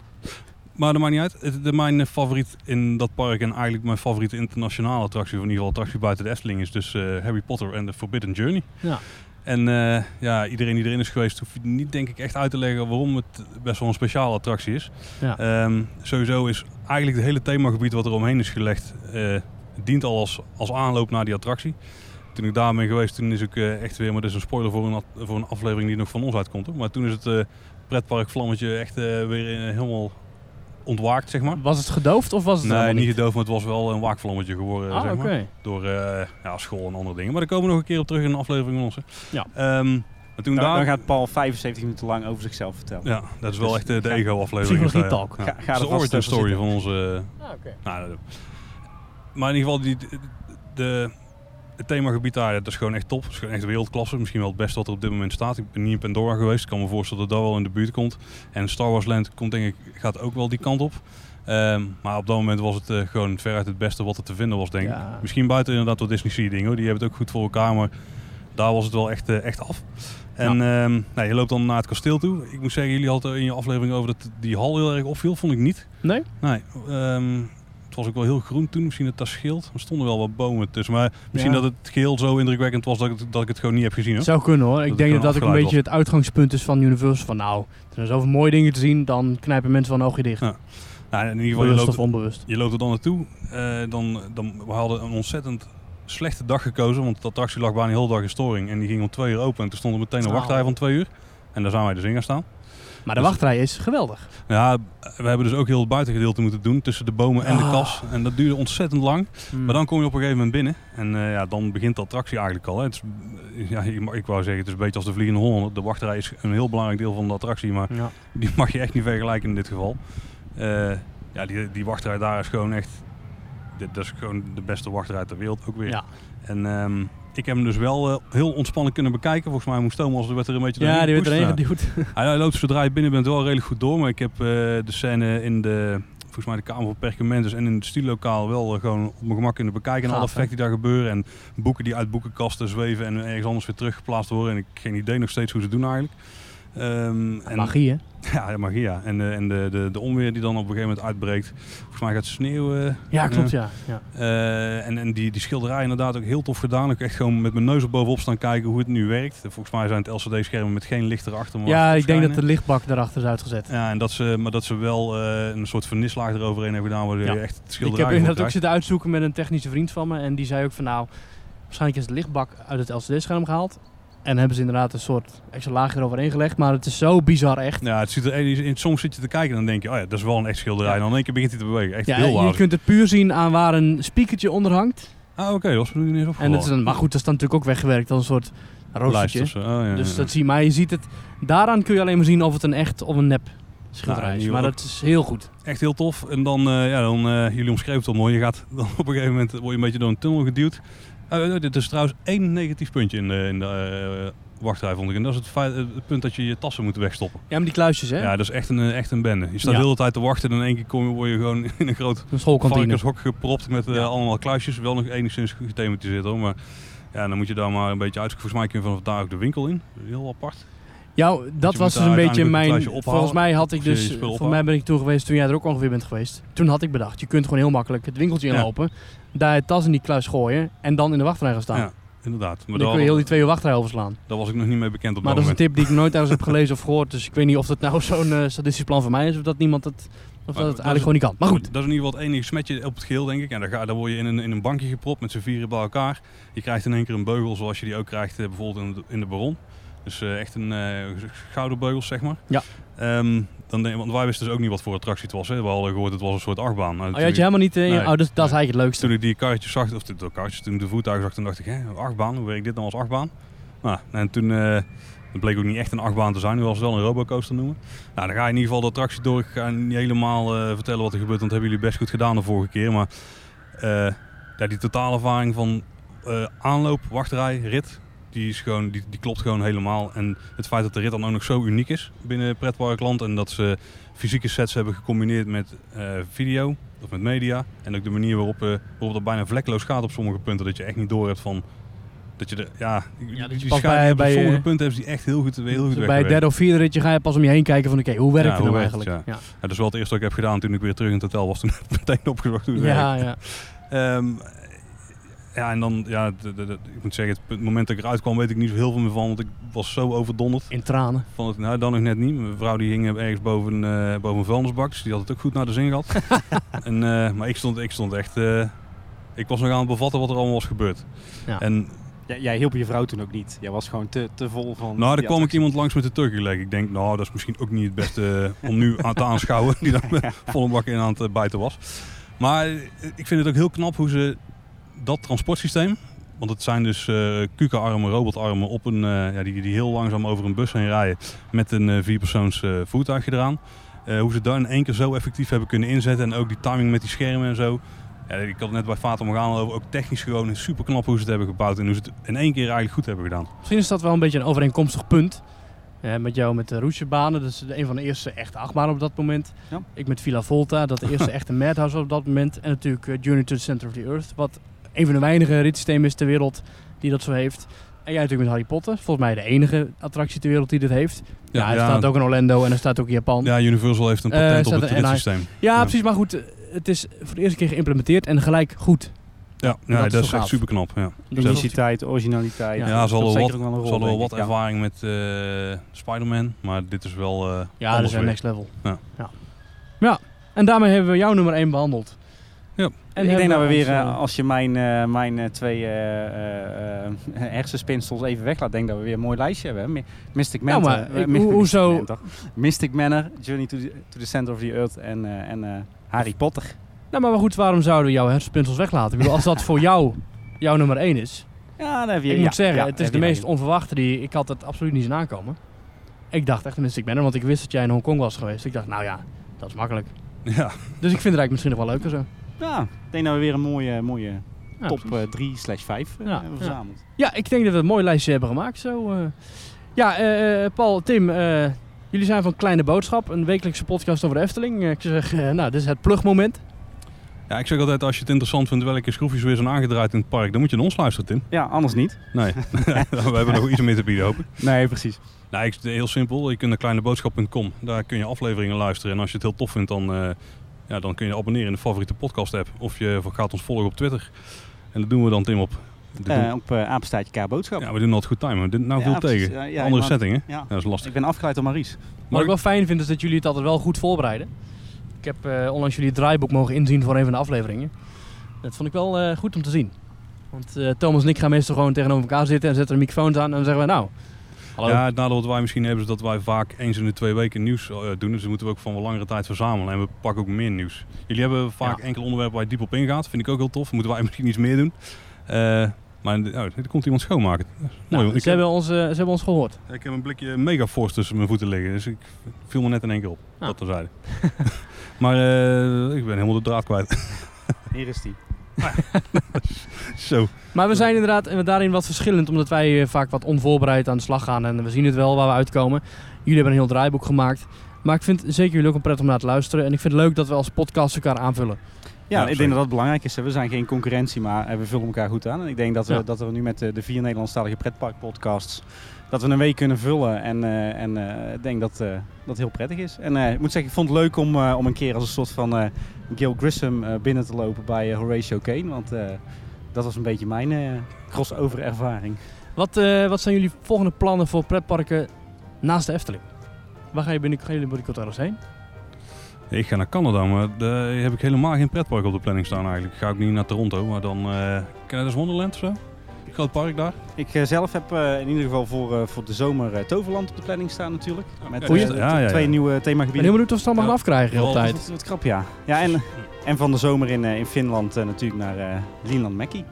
Maar dat maakt niet uit. De, mijn favoriet in dat park en eigenlijk mijn favoriete internationale attractie, of in ieder geval attractie buiten de Efteling, is dus eh, Harry Potter en The Forbidden Journey. Ja. En eh, ja, iedereen die erin is geweest, hoeft niet denk ik echt uit te leggen waarom het best wel een speciale attractie is. Ja. Ehm, sowieso is eigenlijk het hele themagebied wat er omheen is gelegd, eh, dient al als, als aanloop naar die attractie. Toen ik daar ben geweest, toen is ik echt weer, maar dat is een spoiler voor een, voor een aflevering die nog van ons uitkomt. hoor. Maar toen is het pretpark Vlammetje echt weer helemaal ontwaakt, zeg maar. Was het gedoofd of was het Nee, niet gedoofd, maar het was wel een waakvlammetje geworden, Ah, zeg maar. Door eh, ja, school en andere dingen. Maar daar komen we nog een keer op terug in een aflevering van ons. hè. Ja. Ehm, maar toen Dan, daar... dan gaat Paul 75 minuten lang over zichzelf vertellen. Ja, dat is wel Dus echt eh, de ga- ego-aflevering. Psychologie talk. Ja. Ga- ga Dat is de origin story zitten. van onze... Ah, oké. Nou, maar in ieder geval, die, de, het themagebied daar, dat is gewoon echt top. Het is gewoon echt wereldklasse. Misschien wel het beste wat er op dit moment staat. Ik ben niet in Pandora geweest. Ik kan me voorstellen dat dat wel in de buurt komt. En Star Wars Land komt denk ik, gaat ook wel die kant op. Ehm, maar op dat moment was het eh, gewoon veruit het beste wat er te vinden was, denk ik. Ja. Misschien buiten inderdaad wat Disney Sea dingen. Die hebben het ook goed voor elkaar, maar daar was het wel echt, eh, echt af. En ehm, nou, je loopt dan naar het kasteel toe. Ik moet zeggen, jullie hadden in je aflevering over dat die hal heel erg opviel. Vond ik niet. Nee? Nee, ehm, het was ook wel heel groen toen. Misschien dat dat scheelt. Er stonden wel wat bomen tussen. Maar misschien Ja. dat het geheel zo indrukwekkend was dat ik, het- dat ik het gewoon niet heb gezien. Hoor. Zou kunnen hoor. Ik het denk dat dat ook een beetje het uitgangspunt is van Universal. Van nou, er zijn zoveel mooie dingen te zien, dan knijpen mensen wel een oogje dicht. Ja. Nou, in ieder geval, je loopt, of onbewust. je loopt er dan naartoe. Eh, dan, dan, we hadden een ontzettend slechte dag gekozen. Want de attractie lag bijna de hele dag in storing. En die ging om twee uur open. En toen stond er meteen een wachtrij van twee uur. En daar zijn wij dus in gaan staan. Maar de Dus- wachtrij is geweldig. Ja, we hebben dus ook heel het buitengedeelte moeten doen. Tussen de bomen en de Ah. kas. En dat duurde ontzettend lang. Hmm. Maar dan kom je op een gegeven moment binnen. En eh, ja, dan begint de attractie eigenlijk al. Hè. Het is, ja, ik wou zeggen, het is een beetje als de Vliegende Hollander. De wachtrij is een heel belangrijk deel van de attractie. Maar Ja. die mag je echt niet vergelijken in dit geval. Eh, ja, die, die wachtrij daar is gewoon echt... Dit, dat is gewoon de beste wachtrij ter wereld ook weer. Ja. En ehm, ik heb hem dus wel eh, heel ontspannen kunnen bekijken. Volgens mij moest Thomas er werd er een beetje ja, die werd erin gepusht. geduwd. Hij, hij loopt zodra je binnen bent wel redelijk goed door. Maar ik heb eh, de scène in de, volgens mij de Kamer van Perkamentes en in het stiellokaal wel eh, gewoon op mijn gemak kunnen bekijken. En alle effecten die daar gebeuren. En boeken die uit boekenkasten zweven en ergens anders weer teruggeplaatst worden. En ik heb geen idee nog steeds hoe ze doen eigenlijk. Ehm, en, Magie hè? *laughs* Ja, magie ja. En, eh, en de, de, de onweer die dan op een gegeven moment uitbreekt. Volgens mij gaat het sneeuwen. Ja, klopt ja. ja. Eh, en en die, die schilderij inderdaad ook heel tof gedaan. Ik heb echt gewoon met mijn neus er bovenop staan kijken hoe het nu werkt. Volgens mij zijn het LCD-schermen met geen licht erachter. maar Ja, ik denk dat de lichtbak erachter is uitgezet. Ja, en dat ze, maar dat ze wel eh, een soort vernislaag eroverheen hebben gedaan, waardoor Ja. je echt het Ik schilderij heb erop inderdaad ook zitten uitzoeken met een technische vriend van me. En die zei ook van nou, waarschijnlijk is de lichtbak uit het LCD-scherm gehaald. En hebben ze inderdaad een soort extra laag eroverheen gelegd. Maar het is zo bizar echt. Ja, het ziet er, in, soms zit je te kijken en dan denk je, oh ja, dat is wel een echt schilderij. Ja. En dan in één keer begint hij te bewegen. Echt Ja, heel je kunt het puur zien aan waar een speakertje onder hangt. Ah, oké, dat was me niet En het is een, maar goed, dat is dan natuurlijk ook weggewerkt als een soort roostertje. Oh, ja, Dus dat zie je, maar je ziet het, daaraan kun je alleen maar zien of het een echt of een nep schilderij Nou, is. Maar dat is heel goed. Echt heel tof. En dan, eh, ja, dan eh, jullie omschreven het al mooi. Je gaat dan *laughs* op een gegeven moment word je een beetje door een tunnel geduwd. Eh, dit is trouwens één negatief puntje in de, in de eh, wachtrij, vond ik. En dat is het, feit, het punt dat je je tassen moet wegstoppen. Ja, maar die kluisjes hè? Ja, dat is echt een, eh, echt een bende. Je staat Ja. de hele tijd te wachten en in één keer kom je, word je gewoon *laughs* in een groot Een schoolkantine. varkenshok gepropt met eh, Ja. allemaal kluisjes. Wel nog enigszins gethematiseerd hoor. Maar ja, dan moet je daar maar een beetje uitzoeken. Volgens mij kun je vanaf daar ook de winkel in. Heel apart. Ja, dat was dus een beetje mijn... Volgens mij had ik dus... Voor mij ben ik toen geweest toen jij er ook ongeveer bent geweest. Toen had ik bedacht, je kunt gewoon heel makkelijk het winkeltje Ja. Daar je tas in die kluis gooien en dan in de wachtrij gaan staan. Ja, inderdaad. Maar dan daar, kun je heel die twee uur wachtrij overslaan. daar was ik nog niet mee bekend op Maar dat dat is een tip die ik nooit ergens heb gelezen of gehoord. Dus ik weet niet of dat nou *laughs* zo'n eh, statistisch plan voor mij is. Of dat niemand het... Of dat het eigenlijk is- gewoon niet kan. Maar goed. Dat is in ieder geval het enige smetje op het geheel, denk ik. En dan, ga, dan word je in een, in een bankje gepropt met z'n vieren bij elkaar. Je krijgt in één keer een beugel zoals je die ook krijgt eh, bijvoorbeeld in de, in de Baron. Dus eh, echt een eh schouderbeugel, zeg maar. Ja. Ehm, dan denk, want wij wisten dus ook niet wat voor attractie het was. Hè. We hadden gehoord het was een soort achtbaan. Nou, Oh, je had je helemaal niet... Nee. Oh, dus, dat is eigenlijk het leukste. Toen ik die karretjes zag, of de, de karretjes, toen ik de voertuigen zag, toen dacht ik, hè, achtbaan, hoe werkt dit dan als achtbaan? Nou, en toen het bleek ook niet echt een achtbaan te zijn, nu was het wel een robocoaster noemen. Nou, dan ga je in ieder geval de attractie door. Ik ga niet helemaal vertellen wat er gebeurt, want dat hebben jullie best goed gedaan de vorige keer. Maar eh, ja, die totale ervaring van aanloop, wachtrij, rit, die, is gewoon, die, die klopt gewoon helemaal. En het feit dat de rit dan ook nog zo uniek is binnen Pretparkland en dat ze fysieke sets hebben gecombineerd met eh, video of met media. En ook de manier waarop, eh, waarop dat bijna vlekloos gaat op sommige punten. Dat je echt niet door hebt van... Dat je er, ja, Ja, dat je pas bij- op bij, sommige eh, punten hebben ze die echt heel goed, heel goed bij derde of vierde ritje ga je pas om je heen kijken van oké, hoe werkt Ja, het nou het, eigenlijk? Ja, Ja, dat is wel het eerste wat ik heb gedaan toen ik weer terug in het hotel was. Toen meteen opgezocht hoe het werkt. ja, ja. Ja, en dan, ja, de, de, de- ik moet zeggen, het moment dat ik eruit kwam weet ik niet zo heel veel meer van. Want ik was zo overdonderd. In tranen. Van het, nou, dan nog net niet. Mijn vrouw die hing ergens boven, eh boven een vuilnisbak. Dus die had het ook goed naar de zin gehad. *laughs* en, eh, maar ik stond, ik stond echt... eh, ik was nog aan het bevatten wat er allemaal was gebeurd. Ja. En Jij, jij hielp je vrouw toen ook niet. Jij was gewoon te, te vol van... nou, daar kwam ik iemand langs met de turkey leg. Ik denk, nou, dat is misschien ook niet het beste om nu aan te aanschouwen. Die daar *laughs* volle bak in aan het bijten was. Maar ik vind het ook heel knap hoe ze dat transportsysteem... Want het zijn dus eh kukenarmen, robotarmen op een, eh, ja, die, die heel langzaam over een bus heen rijden. Met een eh, vierpersoons eh, voertuigje eraan. Eh, hoe ze dat in één keer zo effectief hebben kunnen inzetten. En ook die timing met die schermen en zo. Ja, ik had het net bij Fata Morgana over. Ook technisch gewoon super knap hoe ze het hebben gebouwd. En hoe ze het in één keer eigenlijk goed hebben gedaan. Misschien is dat wel een beetje een overeenkomstig punt. Eh, met jou met de Roesjebanen, dat is een van de eerste echte achtbanen op dat moment. Ja. Ik met Villa Volta, dat de eerste *laughs* echte Madhouse op dat moment. En natuurlijk Journey to the Center of the Earth, wat een van de weinige ritssystemen is ter wereld die dat zo heeft. En jij natuurlijk met Harry Potter, volgens mij de enige attractie ter wereld die dit heeft. Ja, er staat ook in Orlando en er staat ook in Japan. Ja, Ja, Universal heeft een Eh, patent op het ritssysteem. Ja. precies, maar goed, eh, het is voor de eerste keer geïmplementeerd en gelijk goed. Ja, ja dat dat, is echt super knap. Ja. Uniciteit, originaliteit. Ja, Ja, ze hadden wel wel hadden wel wat ja. ervaring met eh Spider-Man, maar dit is wel eh Ja, dat anders is een next level. Ja. Ja. Ja, en daarmee hebben we jouw nummer 1 behandeld. Ja. En ik denk dat we weer, eh, eh, als je mijn, eh, mijn twee eh, hersenspinsels even weglaat, denk dat we weer een mooi lijstje hebben. Mi- Mystic Nou, Manor. maar ik- Mi- hoe- Mystic hoezo- Manor. Mystic Manor, Journey to the, to the Center of the Earth en, en Harry Potter. Nou, maar goed, waarom zouden we jouw hersenspinsels weglaten? Ik bedoel, als dat voor *laughs* jou jouw nummer 1 is. Ja, daar heb je ik ja, moet zeggen, ja, het is de meest onverwachte die... Ik had het absoluut niet zien aankomen. Ik dacht echt een Mystic Manor, want ik wist dat jij in Hongkong was geweest. Ik dacht, nou ja, dat is makkelijk. Ja, Dus ik vind het eigenlijk misschien nog wel leuker zo. Ja, ik denk dat we weer een mooie, mooie Ja, top precies. 3 slash 5 Ja, hebben verzameld. Ja, ik denk dat we een mooi lijstje hebben gemaakt. Zo, eh. Ja, eh, eh, Paul, Tim, eh, jullie zijn van Kleine Boodschap, een wekelijkse podcast over de Efteling. Eh, ik zeg, eh, nou, dit is het plugmoment. ja, ik zeg altijd, als je het interessant vindt welke schroefjes weer zijn aangedraaid in het park, dan moet je naar ons luisteren, Tim. Ja, anders niet. Nee, *laughs* *laughs* we hebben nog iets meer te bieden, hoop ik. Nee, precies. Nou, ik, heel simpel. Je kunt naar kleineboodschap.com. Daar kun je afleveringen luisteren. En als je het heel tof vindt, dan, eh, ja, dan kun je abonneren in de favoriete podcast app. Of je gaat ons volgen op Twitter. En dat doen we dan, Tim, op. Eh, op uh, apenstaartje K Boodschap. ja, we doen altijd goed timen. Dit nou Ja, veel tegen. Ja, ja, Andere maar- setting, hè? Ja. Ja, dat is lastig. Ik ben afgeleid door Maries. Wat ik wel fijn vind, is dat jullie het altijd wel goed voorbereiden. Ik heb eh, onlangs jullie het draaiboek mogen inzien voor een van de afleveringen. Dat vond ik wel eh, goed om te zien. Want eh, Thomas en ik gaan meestal gewoon tegenover elkaar zitten en zetten de microfoons aan en dan zeggen we nou, hallo. Ja, het nadeel wat wij misschien hebben is dat wij vaak eens in de twee weken nieuws eh, doen. Dus dan moeten we ook van wel langere tijd verzamelen. En we pakken ook meer nieuws. Jullie hebben vaak Ja. enkele onderwerpen waar je diep op ingaat. Vind ik ook heel tof. Moeten wij *laughs* misschien iets meer doen. Eh, maar oh, er komt iemand schoonmaken. Dat mooi, nou, ze, hebben ons, eh, ze hebben ons gehoord. ik heb een blikje Megaforce tussen mijn voeten liggen. Dus ik viel me net in één keer op. Ah. Dat terzijde. *laughs* maar eh, ik ben helemaal de draad kwijt. Hier is die. *laughs* Zo. Maar we zijn inderdaad eh, daarin wat verschillend, omdat wij eh, vaak wat onvoorbereid aan de slag gaan en we zien het wel waar we uitkomen. Jullie hebben een heel draaiboek gemaakt. Maar ik vind zeker jullie ook een pret om naar te luisteren. En ik vind het leuk dat we als podcast elkaar aanvullen. Ja, ik denk dat dat belangrijk is. We zijn geen concurrentie, maar eh, we vullen elkaar goed aan. En ik denk dat we, Ja. dat we nu met de, de vier Nederlandstalige pretparkpodcasts... dat we een week kunnen vullen. En, eh, en eh, ik denk dat eh, dat heel prettig is. En eh, ik moet zeggen, ik vond het leuk om, eh, om een keer als een soort van eh Gil Grissom eh, binnen te lopen bij eh, Horatio Kane. Want eh, dat was een beetje mijn eh, crossover ervaring. Wat, eh, wat zijn jullie volgende plannen voor pretparken naast de Efteling? Waar ga je binnen, gaan jullie binnenkort heen? Ik ga naar Canada, maar daar heb ik helemaal geen pretpark op de planning staan eigenlijk. Ga ik niet naar Toronto, maar dan uh, Canada's Wonderland of zo. Groot park daar. Ik eh, zelf heb eh, in ieder geval voor, eh, voor de zomer eh, Toverland op de planning staan natuurlijk. Met Goeie. eh, de- Ja, ja, ja. twee nieuwe ben themagebieden. heel benieuwd of ze het allemaal gaan afkrijgen de hele tijd. Wat, wat krap, ja. ja en, en van de zomer in, eh, in Finland eh, natuurlijk naar eh Lienland Mackie.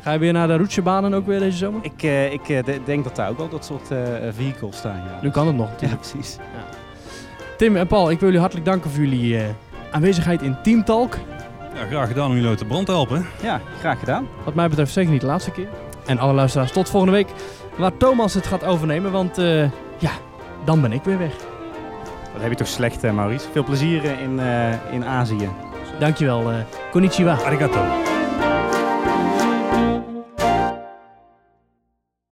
Ga je weer naar de roetjebanen ook weer deze zomer? Ik, eh, ik eh, de- denk dat daar ook wel dat soort eh vehicles staan. Ja, Nu kan het nog ja natuurlijk. precies. Tim en Paul, ik wil jullie hartelijk danken voor jullie eh, aanwezigheid in Team Talk. Ja, graag gedaan om jullie uit de brand te helpen. Ja, graag gedaan. Wat mij betreft zeker niet de laatste keer. En alle luisteraars, tot volgende week. Waar Thomas het gaat overnemen, want eh, ja, dan ben ik weer weg. Dat heb je toch slecht, Maurice. Veel plezier eh, in, eh, in Azië. Dankjewel. eh konnichiwa. Arigato.